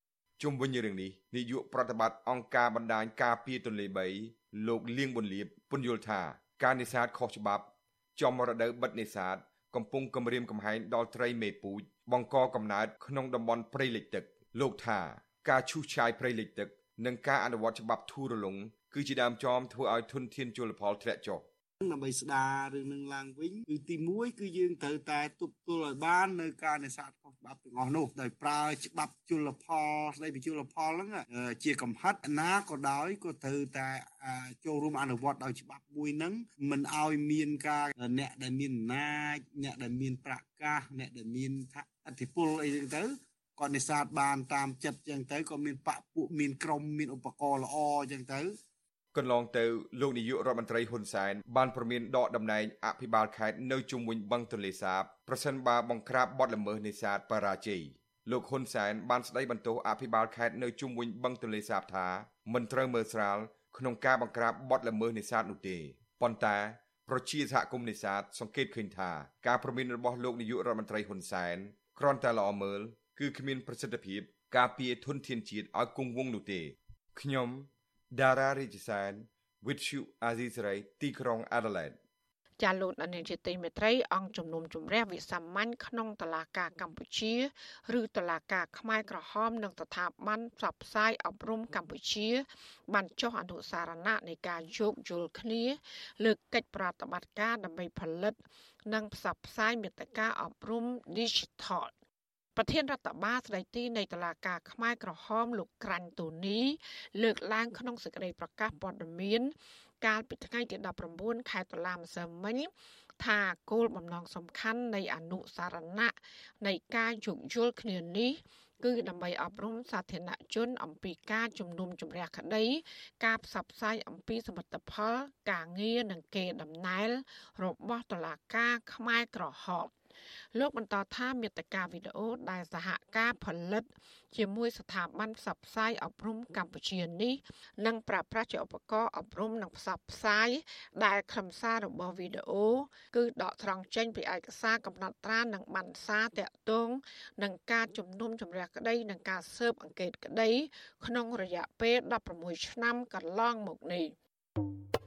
S19: ជុំវិញរឿងនេះនាយកប្រតិបត្តិអង្គការបណ្ដាញការពារទន្លេ3លោកលៀងប៊ុនលៀបពន្យល់ថាការនេសាទខុសច្បាប់ចំរដូវបិទនេសាទកំពុងគំរាមកំហែងដល់ត្រីមេពូជបង្កកំណើតក្នុងតំបន់ព្រៃលិចទឹកលោកថាការឈូសឆាយព្រៃលិចទឹកនិងការអនុវត្តច្បាប់ធូររលុង គឺជាដើមចមធ្វើឲ្យធនធានជលផលធ្លាក់ចុះ
S22: ដើម្បីស្ដាររឿងនឹងឡើងវិញគឺទី1គឺយើងត្រូវតែទប់ទល់ឲ្យបាននៅការនេសាទខុសច្បាប់ទាំងអស់នោះដោយប្រើច្បាប់ជលផលស្ដីពីជលផលហ្នឹងជាកំហិតណាក៏ដោយក៏ត្រូវតែចូលរួមអនុវត្តដោយច្បាប់មួយហ្នឹងមិនឲ្យមានការអ្នកដែលមានអំណាចអ្នកដែលមានប្រកាសអ្នកដែលមានអធិបុលអីចឹងទៅគាត់នេសាទបានតាមចិត្តចឹងទៅក៏មានបពពួកមានក្រុមមានឧបករណ៍ល្អចឹងទៅ
S19: កន្លងទៅលោកនាយករដ្ឋមន្ត្រីហ៊ុនសែនបានប្រមានដកតំណែងអភិបាលខេត្តនៅជុំវិញបឹងទន្លេសាបប្រសិនបើបង្ក្រាបបទល្មើសនេសាទបរាជ័យលោកហ៊ុនសែនបានស្ដីបន្ទោសអភិបាលខេត្តនៅជុំវិញបឹងទន្លេសាបថាមិនត្រូវមើលស្រាលក្នុងការបង្ក្រាបបទល្មើសនេសាទនោះទេប៉ុន្តែប្រជាសហគមន៍នេសាទសង្កេតឃើញថាការប្រមានរបស់លោកនាយករដ្ឋមន្ត្រីហ៊ុនសែនគ្រាន់តែល្អមើលគឺគ្មានប្រសិទ្ធភាពការពារធនធានជាតិឲ្យគង់វង្សនោះទេខ្ញុំ ដារ៉ារិជសាន with you Azizray ទីក្រុង Adelaide
S4: ចាលោកអនិច្ចទីមេត្រីអង្គជំនុំជម្រះវិសាមញ្ញក្នុងតឡាការកម្ពុជា ឬតឡាការខ្មែរក្រហមនិងស្ថាប័នផ្សព្វផ្សាយអប់រំកម្ពុជា បានចុះអនុសារណៈនៃការយោគយល់គ្នា លើកកិច្ចប្រតិបត្តិការដើម្បីផលិត និងផ្សព្វផ្សាយមេតិការអប់រំ Digital ប្រធានរដ្ឋបាលស្ដីទីនៃតុលាការខ្មែរក្រហមលោកក្រាញ់តូនីលើកឡើងក្នុងសេចក្តីប្រកាសព័ត៌មានកាលពីថ្ងៃទី19ខែតុលាម្សិលមិញថាគោលបំណងសំខាន់នៃអនុសារណៈនៃការយោគយល់គ្នានេះគឺដើម្បីអប់រំសាធារណជនអំពីការជំនុំជម្រះក្តី ការផ្សព្វផ្សាយអំពីសមិទ្ធផល ការងារនិងកេរដំណែលរបស់តុលាការខ្មែរក្រហម លោកបន្តថាមេត្តាវីដេអូដែលសហការផលិត ជាមួយស្ថាប័នផ្សព្វផ្សាយអប់រំកម្ពុជានេះនឹងប្រើប្រាស់ជាឧបករណ៍អប់រំនិងផ្សព្វផ្សាយដែលខ្លឹមសាររបស់វីដេអូគឺដកស្រង់ចេញពីឯកសារកំណត់ត្រានិងបានសារតាក់ទងនឹងការជំនុំជម្រះក្តីនិងការស៊ើបអង្កេតក្តី ក្នុងរយៈពេល16ឆ្នាំកន្លងមកនេះ។ា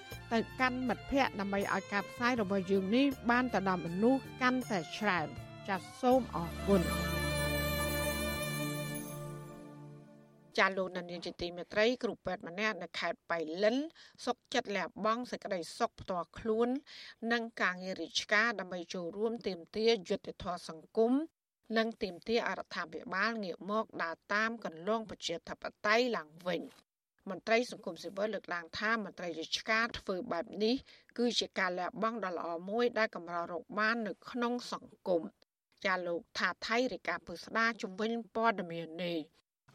S4: ទៅកាន់មិត្តភ័ក្តិដើម្បីឲ្យការផ្សាយរបស់យើងនេះបានទៅដល់មនុស្សកាន់តែច្រើនចាសសូមអរគុណចាលោកនានីជាទីមេត្រីគ្រូពេទ្យម្នាក់នៅខេត្តបៃលិនសុកចិត្តលះបង់សេចក្តីសុខផ្ទាល់ខ្លួន និងការងាររាជការដើម្បីចូលរួមទាមទារយុត្តិធម៌សង្គមនិងទាមទារអរដ្ឋាភិបាលងាកមកដើរតាមកន្លងប្រជាធិបតេយ្យឡើងវិញ មន្ត្រីសង្គមស៊ីវិលលើកឡើងថាមន្ត្រីរាជការធ្វើបែបនេះគឺជាការលះបង់ដ៏ល្អមួយដែលកម្ររកបាននៅក្នុងសង្គមចាលោកថាថៃរាជការពុស្ដាជំវិញព័ត៌មាននេះ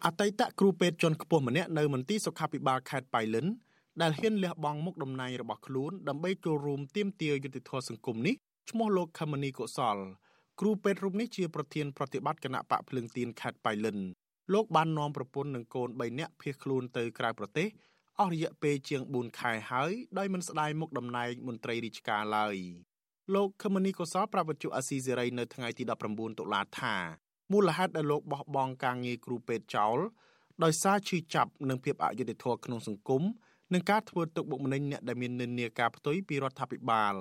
S23: អតីតគ្រូពេទ្យជាន់ខ្ពស់ម្នាក់នៅមន្ទីរសុខាភិបាលខេត្តបៃលិនដែលហ៊ានលះបង់មុខតំណែងរបស់ខ្លួនដើម្បីចូលរួមទាមទារយុត្តិធម៌សង្គមនេះឈ្មោះលោកខមនីកុសល គ្រូពេទ្យរូបនេះជាប្រធានប្រតិបត្តិគណៈបកភ្លើងទៀនខេត្តបៃលិន លោកបាននាំប្រពន្ធនិងកូន3នាក់ភៀសខ្លួនទៅក្រៅប្រទេសអស់រយៈពេលជាង4ខែហើយដោយមិនស្ដាយមុខតំណែងមន្ត្រីរាជការឡើយលោកខមនីកុសលប្រាប់វិទ្យុអាស៊ីសេរីនៅថ្ងៃទី19តុលាថាមូលហេតុដែលលោកបោះបង់ការងារគ្រូពេទ្យចោលដោយសារឈឺចាប់និងភាពអយុត្តិធម៌ក្នុងសង្គមនិងការធ្វើទុកបុកម្នេញអ្នកដែលមាននិន្នាការផ្ទុយពីរដ្ឋាភិបាល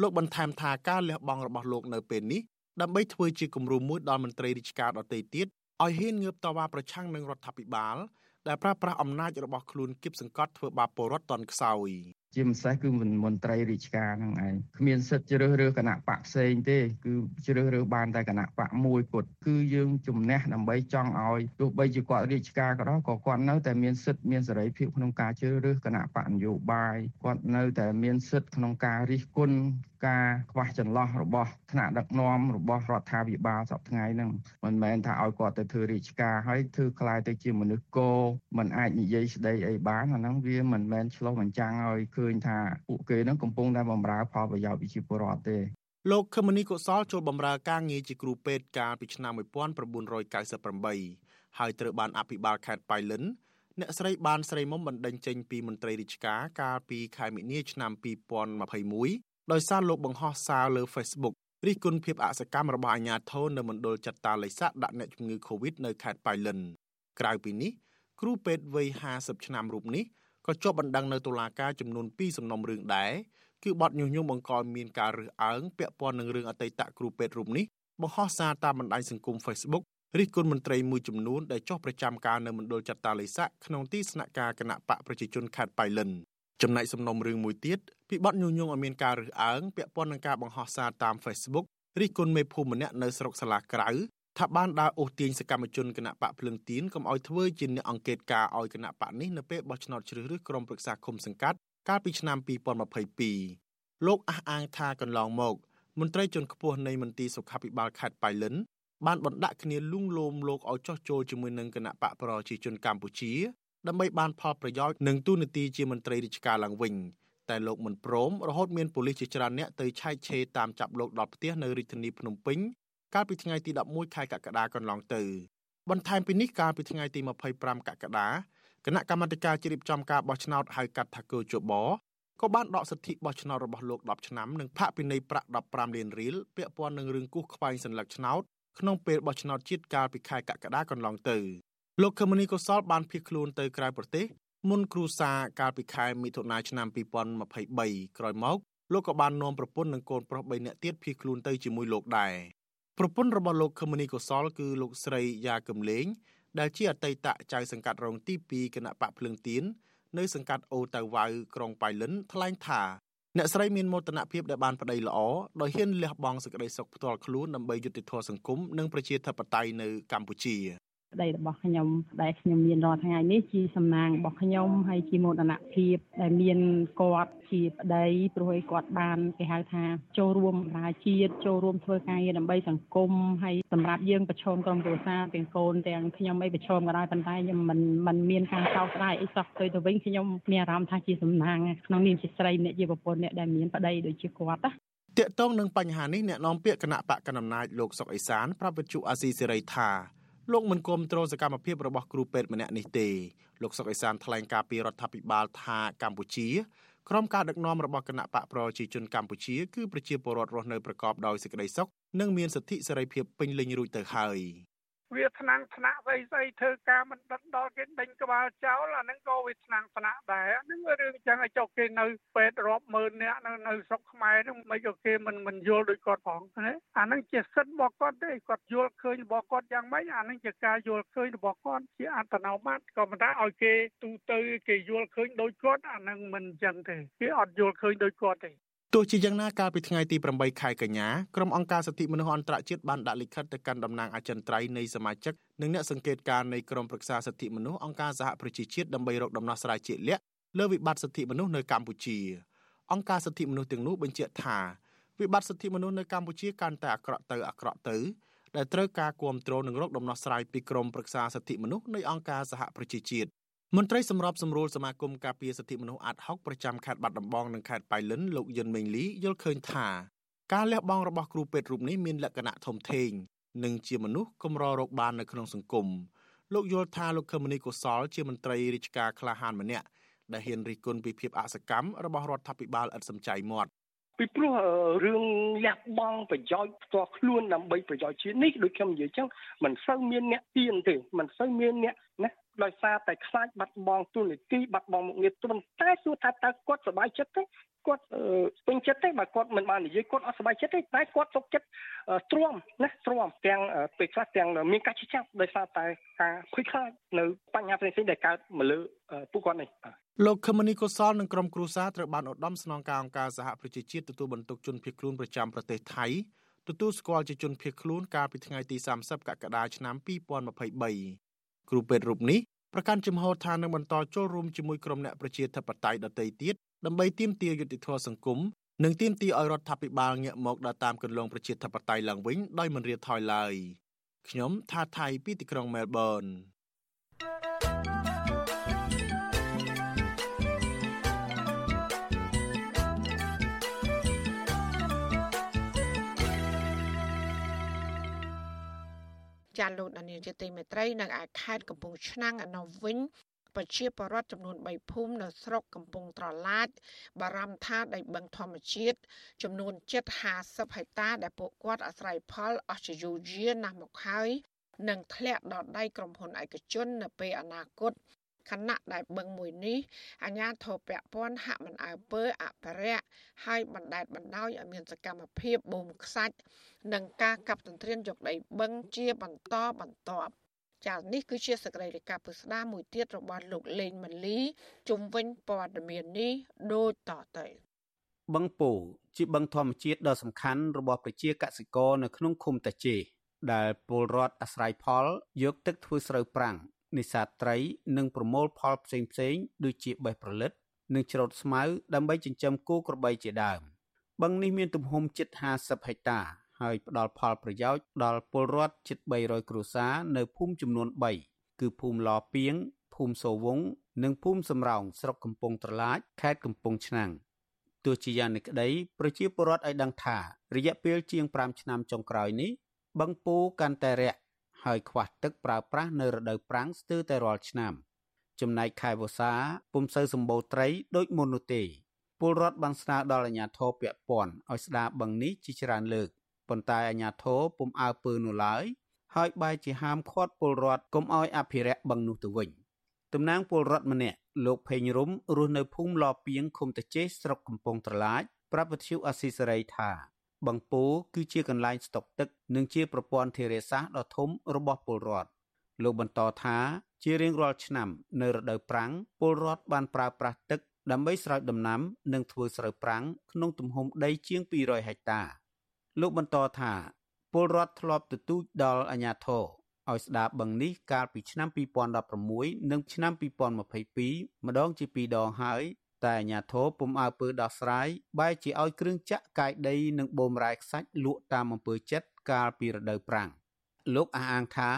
S23: លោកបន្ថែមថាការលះបង់របស់លោកនៅពេលនេះដើម្បីធ្វើជាគំរូមួយដល់មន្ត្រីរាជការដទៃទៀត ឲ្យហ៊ានងើបតវ៉ាប្រឆាំងនឹងរដ្ឋាភិបាល ដែលប្រើប្រាស់អំណាចរបស់ខ្លួនគៀបសង្កត់ធ្វើបាបពលរដ្ឋតន់ខ្សោយ
S24: ជាម្សេសគឺមន្ត្រីរាជការហ្នឹងឯងគ្មានសិទ្ធិជ្រើសរើសគណៈបកផ្សេងទេ គឺជ្រើសរើសបានតែគណៈបកមួយគត់គឺយើងជំនះដើម្បីចង់ឲ្យទោះបីជាគាត់រាជការក៏ដោយក៏គាត់នៅតែមានសិទ្ធិមានសេរីភាពក្នុងការជ្រើសរើសគណៈបកនយោបាយគាត់នៅតែមានសិទ្ធិក្នុងការរិះគន់ ការខ្វះចន្លោះរបស់ថ្នាក់ដឹកនាំរបស់រដ្ឋាភិបាលសពថ្ងៃហ្នឹងមិនមែនថាឲ្យគាត់ទៅធ្វើរាជការហើយធ្វើខ្លាយទៅជាមនុស្សគោមិនអាចនិយាយស្ដីអីបានអាហ្នឹងវាមិនមែនឆ្លោះបញ្ចាំងឲ្យឃើញថាពួកគេនឹងកំពុងតែបម្រើផលប្រយោជន៍ប្រជាពលរដ្ឋទេ
S23: លោកខមនីកុសលចូលបម្រើការងារជាគ្រូពេទ្យកាលពីឆ្នាំ1998ហើយត្រូវបានអភិបាលខេត្តបៃលិនអ្នកស្រីបានស្រីមុំបណ្ដឹងចេញពីមន្ត្រីរាជការកាលពីខែមិនិនាឆ្នាំ2021 ដោយសារលោកបង្ហោះសារលើ Facebook រិះគន់ភាពអសកម្មរបស់អាជ្ញាធរនៅមណ្ឌលចាត់តាលិស័កដាក់អ្នកជំងឺ Covid នៅខេត្តបៃលិនក្រៅពីនេះគ្រូពេទ្យវ័យ50ឆ្នាំរូបនេះក៏ជាប់បណ្ដឹងនៅតុលាការចំនួន2សំណុំរឿងដែរគឺបទញុះញង់បង្កមានការរើសអើងពាក់ព័ន្ធនឹងរឿងអតីតគ្រូពេទ្យរូបនេះបង្ហោះសារតាមបណ្ដាញសង្គម Facebook រិះគន់មន្ត្រីមួយចំនួនដែលចុះប្រចាំការនៅមណ្ឌលចាត់តាលិស័កក្នុងទីស្នាក់ការគណៈបកប្រជាជនខេត្តបៃលិនចំណែកសំណុំរឿងមួយទៀត ពីបទញុះញង់ឲ្យមានការរើសអើងពាក់ព័ន្ធនឹងការបង្ហោះសារតាម Facebook រិះគន់មេភូមិម្នាក់នៅស្រុកសាឡាក្រៅថាបានដើរអូសទាញសកម្មជនគណៈបកភ្លឹងទៀនកុំឲ្យធ្វើជាអ្នកអង្កេតការឲ្យគណៈបកនេះនៅពេលបោះឆ្នោតជ្រើសរើសក្រុមប្រឹក្សាឃុំសង្កាត់កាលពីឆ្នាំ2022លោកអះអាងថាកន្លងមក មន្ត្រីជាន់ខ្ពស់នៃមន្ទីរសុខាភិបាលខេត្តបៃលិនបានបណ្ដាក់គ្នាលួងលោមលោកឲ្យចោះចូលជាមួយនឹងគណៈបកប្រជាជនកម្ពុជាដើម្បីបានផលប្រយោជន៍និងទូនាទីជាមន្ត្រីរាជការឡើងវិញ តែលោកមិនព្រមរហូតមានប៉ូលីសជាច្រើនអ្នកទៅឆែកឆេរតាមចាប់លោកដល់ផ្ទះនៅរាជធានីភ្នំពេញកាលពីថ្ងៃទី11ខែកក្កដាកន្លងទៅបន្ថែមពីនេះកាលពីថ្ងៃទី25កក្កដាគណៈកម្មាធិការជ្រៀបចំការបោះឆ្នោតហៅកាត់ថាកោជបក៏បានដកសិទ្ធិបោះឆ្នោតរបស់លោក10ឆ្នាំនិងផាកពិន័យប្រាក់15លានរៀលពាក់ព័ន្ធនឹងរឿងគូសខ្វែងសัญลักษณ์ឆ្នោតក្នុងពេលបោះឆ្នោតជាតិកាលពីខែកក្កដាកន្លងទៅលោកខមនីកុសលបានភៀសខ្លួនទៅក្រៅប្រទេស មុនគ្រូសាកាលពីខែមិថុនាឆ្នាំ2023ក្រោយមកលោកក៏បាននាំប្រពន្ធនិងកូនប្រុស3នាក់ទៀតភៀសខ្លួនទៅជាមួយលោកដែរប្រពន្ធរបស់លោកខមនីកុសលគឺលោកស្រីយ៉ាកំលេង ដែលជាអតីតចៅសង្កាត់រងទី2គណៈបកភ្លឹងទៀននៅសង្កាត់អូតៅវ៉ៅក្រុងប៉ៃលិនថ្លែងថាអ្នកស្រីមានមោទនភាពដែលបានប្តីល្អដោយហ៊ានលះបង់សេចក្តីសុខផ្ទាល់ខ្លួនដើម្បីយុត្តិធម៌សង្គមនិងប្រជាធិបតេយ្យនៅកម្ពុជា
S25: ប្តីរបស់ខ្ញុំដែលខ្ញុំមានរាល់ថ្ងៃនេះជាសំណាងរបស់ខ្ញុំហើយជាមោទនភាពដែលមានគាត់ជាប្តីព្រោះឲ្យគាត់បានគេហៅថាចូលរួមបម្រើជាតិចូលរួមធ្វើការងារដើម្បីសង្គមហើយសម្រាប់យើងប្រឈមក្រុមគ្រួសារទាំងកូនទាំងខ្ញុំអីប្រឈមក៏ដោយប៉ុន្តែខ្ញុំមិនមិនមានការកោតក្រែងអីសោះទៅទៅវិញខ្ញុំមានអារម្មណ៍ថាជាសំណាងក្នុងនាមជាស្រីអ្នកជាប្រពន្ធអ្នកដែលមានប្តីដូចជាគាត់ណា
S23: តាកតងនឹងបញ្ហានេះអ្នកនាំពាក្យគណៈបកកណ្ដាលអំណាចលោកសុកអេសានប្រាប់វិទ្យុអាស៊ីសេរីថា លោកមិនគ្រប់គ្រងសកម្មភាពរបស់គ្រូពេទ្យម្នាក់នេះទេលោកសុកអេសានថ្លែងការពីរដ្ឋាភិបាលថាកម្ពុជាក្រុមការដឹកនាំរបស់គណៈបកប្រជាជនកម្ពុជាគឺប្រជាពលរដ្ឋរស់នៅប្រកបដោយសេចក្តីសុខនិងមានសិទ្ធិសេរីភាពពេញលេញរួចទៅហើយ
S26: វាថ្នាំងថ្នាក់ស្អីស្អីធ្វើការមិនដឹងដល់គេដេញក្បាលចោលអាហ្នឹងក៏វាថ្នាំងថ្នាក់ដែរហ្នឹងរឿងចឹងឲ្យចុះគេនៅពេទ្យរាប់ម៉ឺននាក់នៅនៅស្រុកខ្មែរហ្នឹងមិនក៏គេមិនមិនយល់ដូចគាត់ផងណាអាហ្នឹងជាសិទ្ធិរបស់គាត់ទេគាត់យល់ឃើញរបស់គាត់យ៉ាងម៉េចអាហ្នឹងជាការយល់ឃើញរបស់គាត់ជាអត្តនោម័តក៏មិនថាឲ្យគេទូទៅគេយល់ឃើញដូចគាត់អាហ្នឹងមិនចឹងទេគេអត់យល់ឃើញដូចគាត់ទេ
S23: ទោះជាយ៉ាងណាកាលពីថ្ងៃទី8ខែកញ្ញាក្រុមអង្គការសិទ្ធិមនុស្សអន្តរជាតិបានដាក់លិខិតទៅកាន់តំណាងអចិន្ត្រៃយ៍នៃសមាជិកនិងអ្នកសង្កេតការណ៍នៃក្រុមប្រឹក្សាសិទ្ធិមនុស្សអង្គការសហប្រជាជាតិដើម្បីរកដំណោះស្រាយជាក់លាក់លើវិបត្តិសិទ្ធិមនុស្សនៅកម្ពុជាអង្គការសិទ្ធិមនុស្សទាំងនោះបញ្ជាក់ថាវិបត្តិសិទ្ធិមនុស្សនៅកម្ពុជាកាន់តែអាក្រក់ទៅអាក្រក់ទៅដែលត្រូវការគ្រប់គ្រងនិងរកដំណោះស្រាយពីក្រុមប្រឹក្សាសិទ្ធិមនុស្សនៃអង្គការសហប្រជាជាតិ មន្ត្រីសម្របសម្រួលសមាគមការពារសិទ្ធិមនុស្សអាត់ហុកប្រចាំខេត្តបាត់ដំបងនិងខេត្តប៉ៃលិនលោកយុនមេងលីយល់ឃើញថាការលះបង់របស់គ្រូពេទ្យរូបនេះមានលក្ខណៈធំធេងនិងជាមនុស្សកម្ររកបាននៅក្នុងសង្គមលោកយល់ថាលោកខឹមនីកុសលជាមន្ត្រីរាជការក្លាហានម្នាក់ដែលហ៊ានរិះគន់ពីភាពអសកម្មរបស់រដ្ឋាភិបាលឥតសំចៃមាត់
S27: ពីព្រោះរឿងលះបង់ប្រយោជន៍ផ្ទាល់ខ្លួនដើម្បីប្រយោជន៍ជាតិនេះដូចខ្ញុំនិយាយចឹងមិនសូវមានអ្នកទៀនទេមិនសូវមានអ្នកណា ដោយសារតែខ្លាចបាត់បង់ទូនីតិបាត់បង់មុខងារទុនតែសួរថាតើគាត់សប្បាយចិត្តទេគាត់ពេញចិត្តទេបើគាត់មិនបាននិយាយគាត់អត់សប្បាយចិត្តទេតែគាត់សុខចិត្តទ្រាំណាទ្រាំទាំងពេលខ្លះទាំងមានការជិះចាប់ដោយសារតែការភ័យខ្លាចនៅបញ្ហាផ្សេងៗដែលកើតមកលើពួកគាត់នេះ
S23: លោកខមនីកុសលនិងក្រុមគ្រួសារត្រូវបានឧត្តមស្នងការអង្គការសហប្រជាជាតិទទួលបន្ទុកជនភៀសខ្លួនប្រចាំប្រទេសថៃទទួលស្គាល់ជាជនភៀសខ្លួនកាលពីថ្ងៃទី30កក្កដាឆ្នាំ2023 គ្រូពេទ្យរូបនេះប្រកាន់ជំហរថានឹងបន្តចូលរួមជាមួយក្រុមអ្នកប្រជាធិបតេយ្យដទៃទៀតដើម្បីទាមទារយុត្តិធម៌សង្គមនិងទាមទារឲ្យរដ្ឋាភិបាលងាកមកដើរតាមគន្លងប្រជាធិបតេយ្យឡើងវិញដោយមិនរាថយឡើយខ្ញុំថាថៃពីទីក្រុងមែលប៊ន
S4: ចាលោកដានីលជាទីមេត្រីនៅឯខេត្តកំពង់ឆ្នាំងអនុវិញប្រជាពលរដ្ឋចំនួន3ភូមិនៅស្រុកកំពង់ត្រឡាចបារម្ភថាដីបឹងធម្មជាតិចំនួន750ហិកតាដែលពួកគាត់អាស្រ័យផលអស់ជាយូរយារណាស់មកហើយនឹងធ្លាក់ដល់ដៃក្រុមហ៊ុនឯកជននៅពេលអនាគត ខណៈដែលបឹងមួយនេះអាជ្ញាធរពាក់ព័ន្ធហាក់មិនអើពើអភិរក្សហើយបណ្តែតបណ្តោយឲ្យមានសកម្មភាពបូមខ្សាច់និងការកាប់ទន្ទ្រានយកដីបឹងជាបន្តបន្ទាប់ចា៎នេះគឺជាសកម្មភាពពុស្ដាមួយទៀតរបស់លោកលេងម៉ាលីជុំវិញព័ត៌មាននេះដូចតទៅ
S10: បឹងពោជាបឹងធម្មជាតិដ៏សំខាន់របស់ប្រជាកសិករនៅក្នុងឃុំតាជេដែលពលរដ្ឋអាស្រ័យផលយកទឹកធ្វើស្រូវប្រាំង នេសាទត្រី និងប្រមូលផលផ្សេងផ្សេងដូចជាបេះប្រលិត និងច្រូតស្មៅដើម្បីចិញ្ចឹមគោក្របីជាដើមបឹងនេះមានទំហំជិត50ហិកតា ហើយផ្ដល់ផលប្រយោជន៍ដល់ពលរដ្ឋជិត300គ្រួសារនៅភូមិចំនួន3គឺភូមិឡពីងភូមិសូវង និងភូមិសំរោងស្រុកកំពង់ត្រឡាចខេត្តកំពង់ឆ្នាំងទោះជាយ៉ាងនេះក្តីប្រជាពលរដ្ឋឲ្យដឹងថា រយៈពេលជាង5ឆ្នាំចុងក្រោយនេះបឹងពូកាន់តែរាក់ ហើយខ្វះទឹកប្រើប្រាស់នៅរដូវប្រាំងស្ទើរតែរាល់ឆ្នាំចំណែកខែវស្សាពុំសូវសម្បូរត្រីដូចមុននោះទេពលរដ្ឋបានស្នើដល់អាជ្ញាធរពាក់ព័ន្ធឲ្យស្ដារបឹងនេះជាច្រើនលើកប៉ុន្តែអាជ្ញាធរពុំអើពើនោះឡើយហើយបែរជាហាមឃាត់ពលរដ្ឋកុំឲ្យអភិរក្សបឹងនោះទៅវិញតំណាងពលរដ្ឋម្នាក់លោកភេងរុំរស់នៅភូមិឡពីងឃុំតាចេស្រុកកំពង់ត្រឡាចប្រាប់វិទ្យុអស៊ីសេរីថា បឹងពូគឺជាកន្លែងស្តុកទឹក និងជាប្រព័ន្ធធារាសាស្ត្រដ៏ធំរបស់ពលរដ្ឋលោកបន្តថាជារៀងរាល់ឆ្នាំ នៅរដូវប្រាំងពលរដ្ឋបានប្រើប្រាស់ទឹកដើម្បីស្រោចដំណាំ និងធ្វើស្រូវប្រាំងក្នុងទំហំដីជាង200ហិកតា លោកបន្តថាពលរដ្ឋធ្លាប់ទទូចដល់អាជ្ញាធរឲ្យស្ដារបឹងនេះកាលពីឆ្នាំ2016និងឆ្នាំ2022ម្ដងជាពីរដងហើយ តែអាញាធរពុំអើពើដោះស្រាយបែរជាឲ្យគ្រឿងចាក់កាយដីនិងបូមរ៉ែខ្សាច់លក់តាមអំពើចិត្តកាលពីរដូវប្រាំងលោកអះអាងថា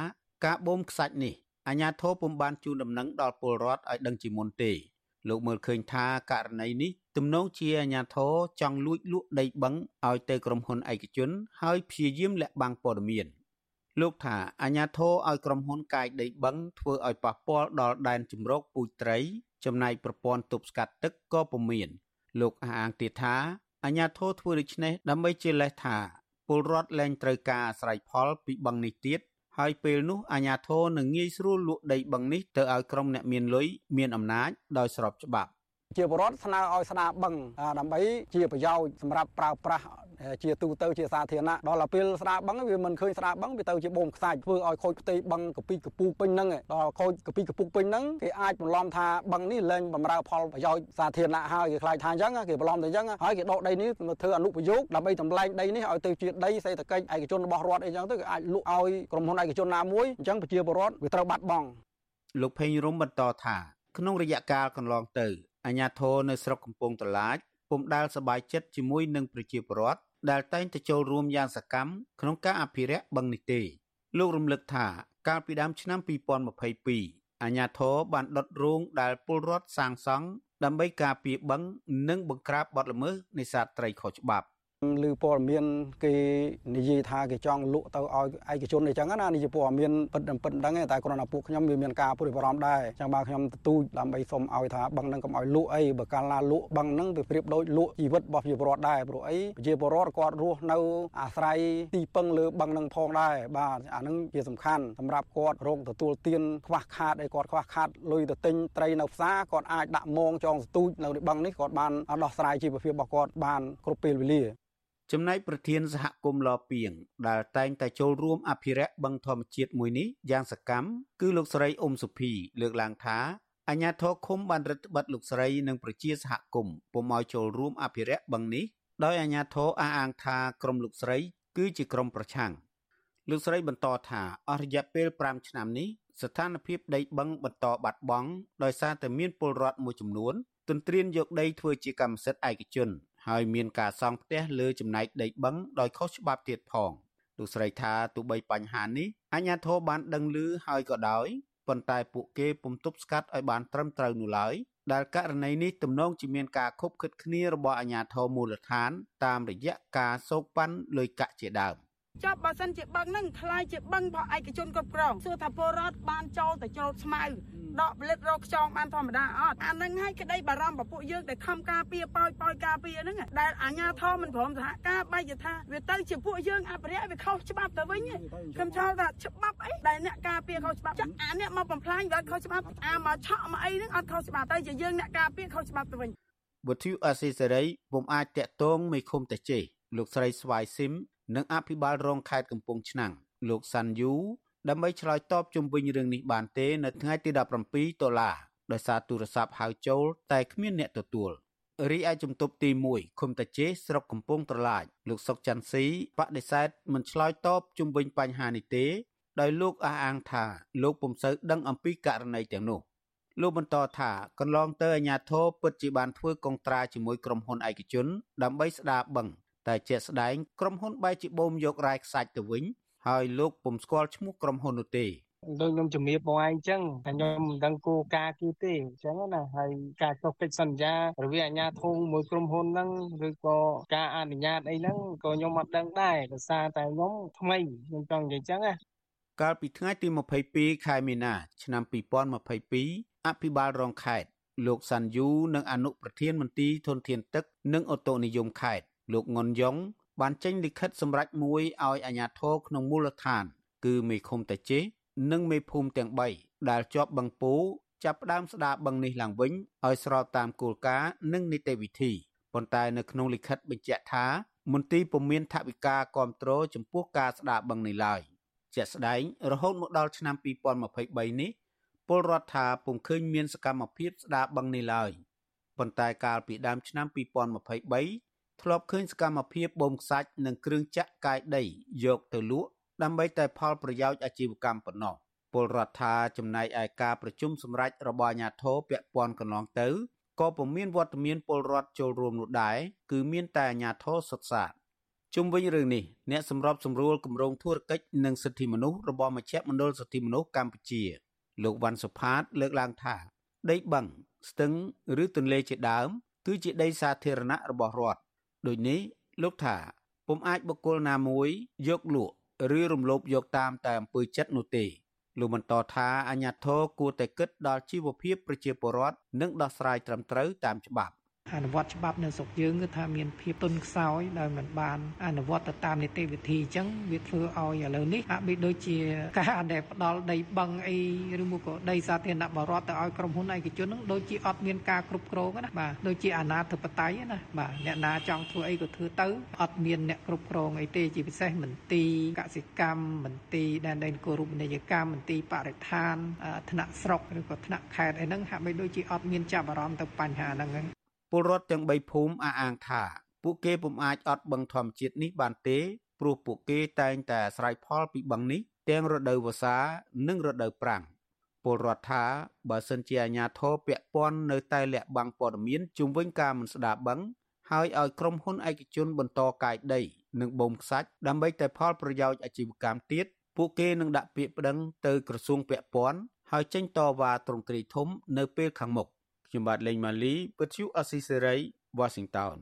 S10: ការបូមខ្សាច់នេះអាញាធរពុំបានជូនដំណឹងដល់ពលរដ្ឋឲ្យដឹងជាមុនទេលោកមើលឃើញថាករណីនេះទំនងជាអាញាធរចង់លួចលក់ដីបឹងឲ្យទៅក្រុមហ៊ុនឯកជន ហើយព្យាយាមលាក់បាំងព័ត៌មានលោកថាអាញាធរឲ្យក្រុមហ៊ុនកាយដីបឹងធ្វើឲ្យប៉ះពាល់ដល់ដែនជំរកពូជត្រី ចំណែកប្រព័ន្ធទប់ស្កាត់ទឹកក៏ពុំមាន លោកអះអាងទៀតថាអាញាធរធ្វើដូច្នេះដើម្បីជាលេសថាពលរដ្ឋលែងត្រូវការអាស្រ័យផលពីបឹងនេះទៀតហើយពេលនោះអាញាធរនឹងងាយស្រួលលក់ដីបឹងនេះទៅឲ្យក្រុមអ្នកមានលុយមានអំណាចដោយស្របច្បាប់
S28: ជាបរដ្ឋស្នើឲ្យស្ដារបឹងដើម្បីជាប្រយោជន៍សម្រាប់ប្រើប្រាស់ ជាទូទៅជាសាធារណៈដល់ពេលស្ដារបឹងវាមិនឃើញស្ដារបឹងវាទៅជាបូមខ្សាច់ធ្វើឲ្យខូចផ្ទៃបឹងកពីកពូពេញហ្នឹងដល់ខូចកពីកពូពេញហ្នឹងគេអាចបន្លំថាបឹងនេះលែងបំរើផលប្រយោជន៍សាធារណៈហើយគេខ្លាចថាអញ្ចឹងគេបន្លំទៅអញ្ចឹងហើយគេដកដីនេះធ្វើអនុប្រយោគដើម្បីតម្លែងដីនេះឲ្យទៅជាដីសេដ្ឋកិច្ចឯកជនរបស់រដ្ឋអីចឹងទៅគេអាចលក់ឲ្យក្រុមហ៊ុនឯកជនណាមួយអញ្ចឹងប្រជាពលរដ្ឋវាត្រូវបាត់បង់
S10: លោកភេងរំបន្តថាក្នុងរយៈកាលកន្លងទៅអាញាធរនៅស្រុកកំពង់ត្រឡាចពុំដែលសบายចិត្តជាមួយនឹងប្រជាពលរដ្ឋ ដែលតែងតែចូលរួមយ៉ាងសកម្មក្នុងការអភិរក្សបឹងនេះទេលោករំលឹកថាកាលពីដើមឆ្នាំ2022អាញាធរបានដុតរោងដែលពលរដ្ឋសាងសង់ដើម្បីការពារបឹងនិងបង្ក្រាបបទល្មើសនេសាទត្រីខុសច្បាប់
S28: ឮព័ត៌មានគេនិយាយថាគេចង់លក់ទៅឲ្យឯកជនអីចឹងណានេះជាព័ត៌មានពិតពិតដឹងតែគ្រាន់តែពួកខ្ញុំវាមានការព្រួយបារម្ភដែរចឹងបើខ្ញុំទទូចដើម្បីសុំឲ្យថាបឹងនឹងកុំឲ្យលក់អីបើកាលណាលក់បឹងនឹងវាប្រៀបដូចលក់ជីវិតរបស់ប្រជាពលរដ្ឋដែរព្រោះអីប្រជាពលរដ្ឋគាត់រស់នៅអាស្រ័យទីពឹងលើបឹងនឹងផងដែរបាទអានឹងជាសំខាន់សម្រាប់គាត់រកទទួលទានខ្វះខាតអីគាត់ខ្វះខាតលុយទៅទិញត្រីនៅផ្សារគាត់អាចដាក់មងចងស្ទូចនៅបឹងនេះគាត់បានដោះស្រាយជីវភាពរបស់គាត់បានគ្រប់ពេលវេលា
S10: ចំណែកប្រធានសហគមន៍លពីងដែលតែងតែចូលរួមអភិរក្សបឹងធម្មជាតិមួយនេះយ៉ាងសកម្មគឺលោកស្រីអ៊ុំសុភីលើកឡើងថាអាញាធរឃុំបានរឹតបន្តឹងលោកស្រីនិងប្រជាសហគមន៍ពុំឲ្យចូលរួមអភិរក្សបឹងនេះដោយអាញាធរអះអាងថាក្រុមលោកស្រី គឺជាក្រុមប្រឆាំងលោកស្រីបន្តថាអស់រយៈពេល5ឆ្នាំនេះស្ថានភាពដីបឹងបន្តបាត់បង់ដោយសារតែមានពលរដ្ឋមួយចំនួនទន្ទ្រានយកដីធ្វើជាកម្មសិទ្ធិឯកជន ហើយមានការសង់ផ្ទះលើចំណែកដីបឹងដោយខុសច្បាប់ទៀតផងលោកស្រីថាទោះបីបញ្ហានេះអាជ្ញាធរបានដឹងឮហើយក៏ដោយប៉ុន្តែពួកគេពុំទប់ស្កាត់ឲ្យបានត្រឹមត្រូវនោះឡើយដែលករណីនេះទំនងជាមានការខົບខិតគ្នារបស់អាជ្ញាធរមូលដ្ឋាន តាមរយៈការសោកប៉ាន់លុយកាក់ជាដើម
S29: ចប់បើសិនជាបឹងហ្នឹងคล้ายជាបឹងរបស់ឯកជនគ្រប់គ្រងសួរថាពលរដ្ឋបានចូលទៅច្រូតស្មៅដកផលិតរកខ្យងបានធម្មតាអត់អានឹងឲ្យក្តីបារម្ភរបស់ពួកយើងដែលខំការពារប៉ោចប៉ោចការពារហ្នឹងដែលអាជ្ញាធរមិនព្រមសហការបែរជាថាវាទៅជាពួកយើងអភិរក្សវាខុសច្បាប់ទៅវិញខ្ញុំឆ្លល់ថាច្បាប់អីដែលអ្នកការពារខុសច្បាប់ចាក់អាអ្នកមកបំផ្លាញវាអត់ខុសច្បាប់អាមកឆក់មកអីហ្នឹងអត់ខុសច្បាប់តែជាយើងអ្នកការពារខុសច្បាប់ទៅវិញ
S10: បុទ្យុអសេសេរីពុំអាចតាក់ទងមេឃុំតាជេលោកស្រីស្វាយស៊ីម និងអភិបាលរងខេត្តកំពង់ឆ្នាំងលោកសាន់យូដើម្បីឆ្លើយតបជុំវិញរឿងនេះបានទេ នៅថ្ងៃទី17ដុល្លារដោយសារទូរស័ព្ទហៅចូល តែគ្មានអ្នកទទួលរីឯជំទប់ទី1ឃុំតាជេស្រុកកំពង់ត្រឡាចលោកសុកច័ន្ទស៊ីបដិសេធមិនឆ្លើយតបជុំវិញបញ្ហានេះទេដោយលោកអះអាងថាលោកពុំសូវដឹងអំពីករណីទាំងនោះលោកបន្តថាកន្លងទៅអាញាធរពិតជាបានធ្វើកុងត្រាជាមួយក្រុមហ៊ុនឯកជន ដើម្បីស្ដារបឹង តែជាក់ស្ដែងក្រុមហ៊ុនបែរជាបូមយករ៉ែខ្សាច់ទៅវិញហើយលោកពុំស្គាល់ឈ្មោះក្រុមហ៊ុននោះទេ
S27: ដូចខ្ញុំជំរាបបងឯងអញ្ចឹងតែខ្ញុំមិនដឹងគោលការណ៍គឺទេអញ្ចឹងណាហើយការចុះកិច្ចសន្យារវាងអាជ្ញាធរមួយក្រុមហ៊ុនហ្នឹងឬក៏ការអនុញ្ញាតអីហ្នឹងក៏ខ្ញុំអត់ដឹងដែរដោយសារតែខ្ញុំថ្មីខ្ញុំចង់និយាយអញ្ចឹងណា
S10: កាលពីថ្ងៃទី22ខែមីនា ឆ្នាំ2022អភិបាលរងខេត្តលោកសាន់យូនិងអនុប្រធានមន្ទីរធនធានទឹក និងអូតូនិយមខេត្ត លោកងុនយ៉ុងបានចេញលិខិតសម្រេចមួយឲ្យអាជ្ញាធរក្នុងមូលដ្ឋាន គឺមេឃុំតាជេនិងមេភូមិទាំង3ដែលជាប់បឹងពូចាប់ផ្ដើមស្ដារបឹងនេះឡើងវិញឲ្យស្របតាមគោលការណ៍និងនីតិវិធីប៉ុន្តែនៅក្នុងលិខិតបញ្ជាក់ថាមន្ទីរពុំមានថវិកាគ្រប់គ្រងចំពោះការស្ដារបឹងនេះឡើយជាក់ស្ដែងរហូតមកដល់ឆ្នាំ2023នេះពលរដ្ឋថាពុំឃើញមានសកម្មភាពស្ដារបឹងនេះឡើយប៉ុន្តែកាលពីដើមឆ្នាំ2023 ធ្លាប់ឃើញសកម្មភាពបូមខ្សាច់និងគ្រឿងចាក់កាយដីយកទៅលក់ដើម្បីតែផលប្រយោជន៍អាជីវកម្មប៉ុណ្ណោះពលរដ្ឋថាចំណែកឯការប្រជុំសម្រាប់របស់អាជ្ញាធរពាក់ព័ន្ធកន្លងទៅក៏ពុំមានវត្តមានពលរដ្ឋចូលរួមនោះដែរគឺមានតែអាជ្ញាធរសុទ្ធសាធជុំវិញរឿងនេះអ្នកសម្របសម្រួលគម្រោងធុរកិច្ចនិងសិទ្ធិមនុស្សរបស់មជ្ឈមណ្ឌលសិទ្ធិមនុស្សកម្ពុជា លោកវ៉ាន់សុផាត លើកឡើងថា ដីបឹងស្ទឹង ឬទន្លេជាដើមគឺជាដីសាធារណៈរបស់រដ្ឋ ដូចនេះលោកថាពុំអាចបុគ្គលណាមួយយកលក់ឬរំលោភយកតាមតែអំពើចិត្តនោះទេលោកបន្តថាអាញាធរគួរតែគិតដល់ជីវភាពប្រជាពលរដ្ឋនិងដោះស្រាយត្រឹមត្រូវតាមច្បាប់
S27: អនុវត្តច្បាប់នៅស្រុកយើងគឺថាមានភាពទន់ខ្សោយដោយមិនបានអនុវត្តទៅតាមនីតិវិធីអញ្ចឹងវាធ្វើឲ្យឥឡូវនេះហាក់បីដូចជាការដែលផ្ដាល់ដីបឹងអីឬមួយក៏ដីសាធារណៈបរដ្ឋទៅឲ្យក្រុមហ៊ុនឯកជនហ្នឹងដូចជាអត់មានការគ្រប់គ្រងណាបាទដូចជាអាណាធិបតេយ្យណាបាទអ្នកណាចង់ធ្វើអីក៏ធ្វើទៅអត់មានអ្នកគ្រប់គ្រងអីទេជាពិសេសមន្ទីរកសិកម្មមន្ទីរដែនដីគោរពនីយកម្មមន្ទីរបរិស្ថានថ្នាក់ស្រុកឬក៏ថ្នាក់ខេត្តអីហ្នឹងហាក់បីដូចជាអត់មានចាប់អារម្មណ៍ទៅបញ្ហាហ្នឹង
S10: ពលរដ្ឋទាំង3ភូមិអះអាងថាពួកគេពុំអាចអត់បឹងធម្មជាតិនេះបានទេព្រោះពួកគេតែងតែអាស្រ័យផលពីបឹងនេះទាំងរដូវវស្សានិងរដូវប្រាំងពលរដ្ឋថាបើសិនជាអាជ្ញាធរពាក់ព័ន្ធនៅតែលាក់បាំងព័ត៌មានជុំវិញការមិនស្ដារបឹងហើយឲ្យក្រុមហ៊ុនឯកជនបន្តកាយដី និងបូមខ្សាច់ដើម្បីតែផលប្រយោជន៍អាជីវកម្មទៀតពួកគេនឹងដាក់ពាក្យប្តឹងទៅក្រសួងពាក់ព័ន្ធហើយចេញតវ៉ាទ្រង់ទ្រាយធំនៅពេលខាងមុខ ខ្ញុំបាទលេងម៉ាលីពទ្យុអស៊ីសេរី Washington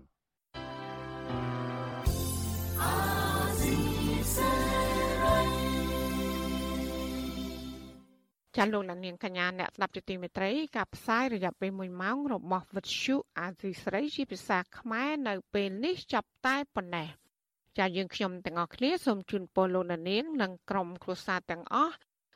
S4: ចាលោកលានកញ្ញាអ្នកស្ដាប់ជាទីមេត្រីការផ្សាយរយៈពេល1ម៉ោងរបស់វិទ្យុអាស៊ីសេរីជាភាសាខ្មែរនៅពេលនេះចាប់តែប៉ុណ្ណេះចាយើងខ្ញុំទាំងអស់គ្នាសូមជូនពរលោកនាង និងក្រុមគ្រួសារទាំងអស់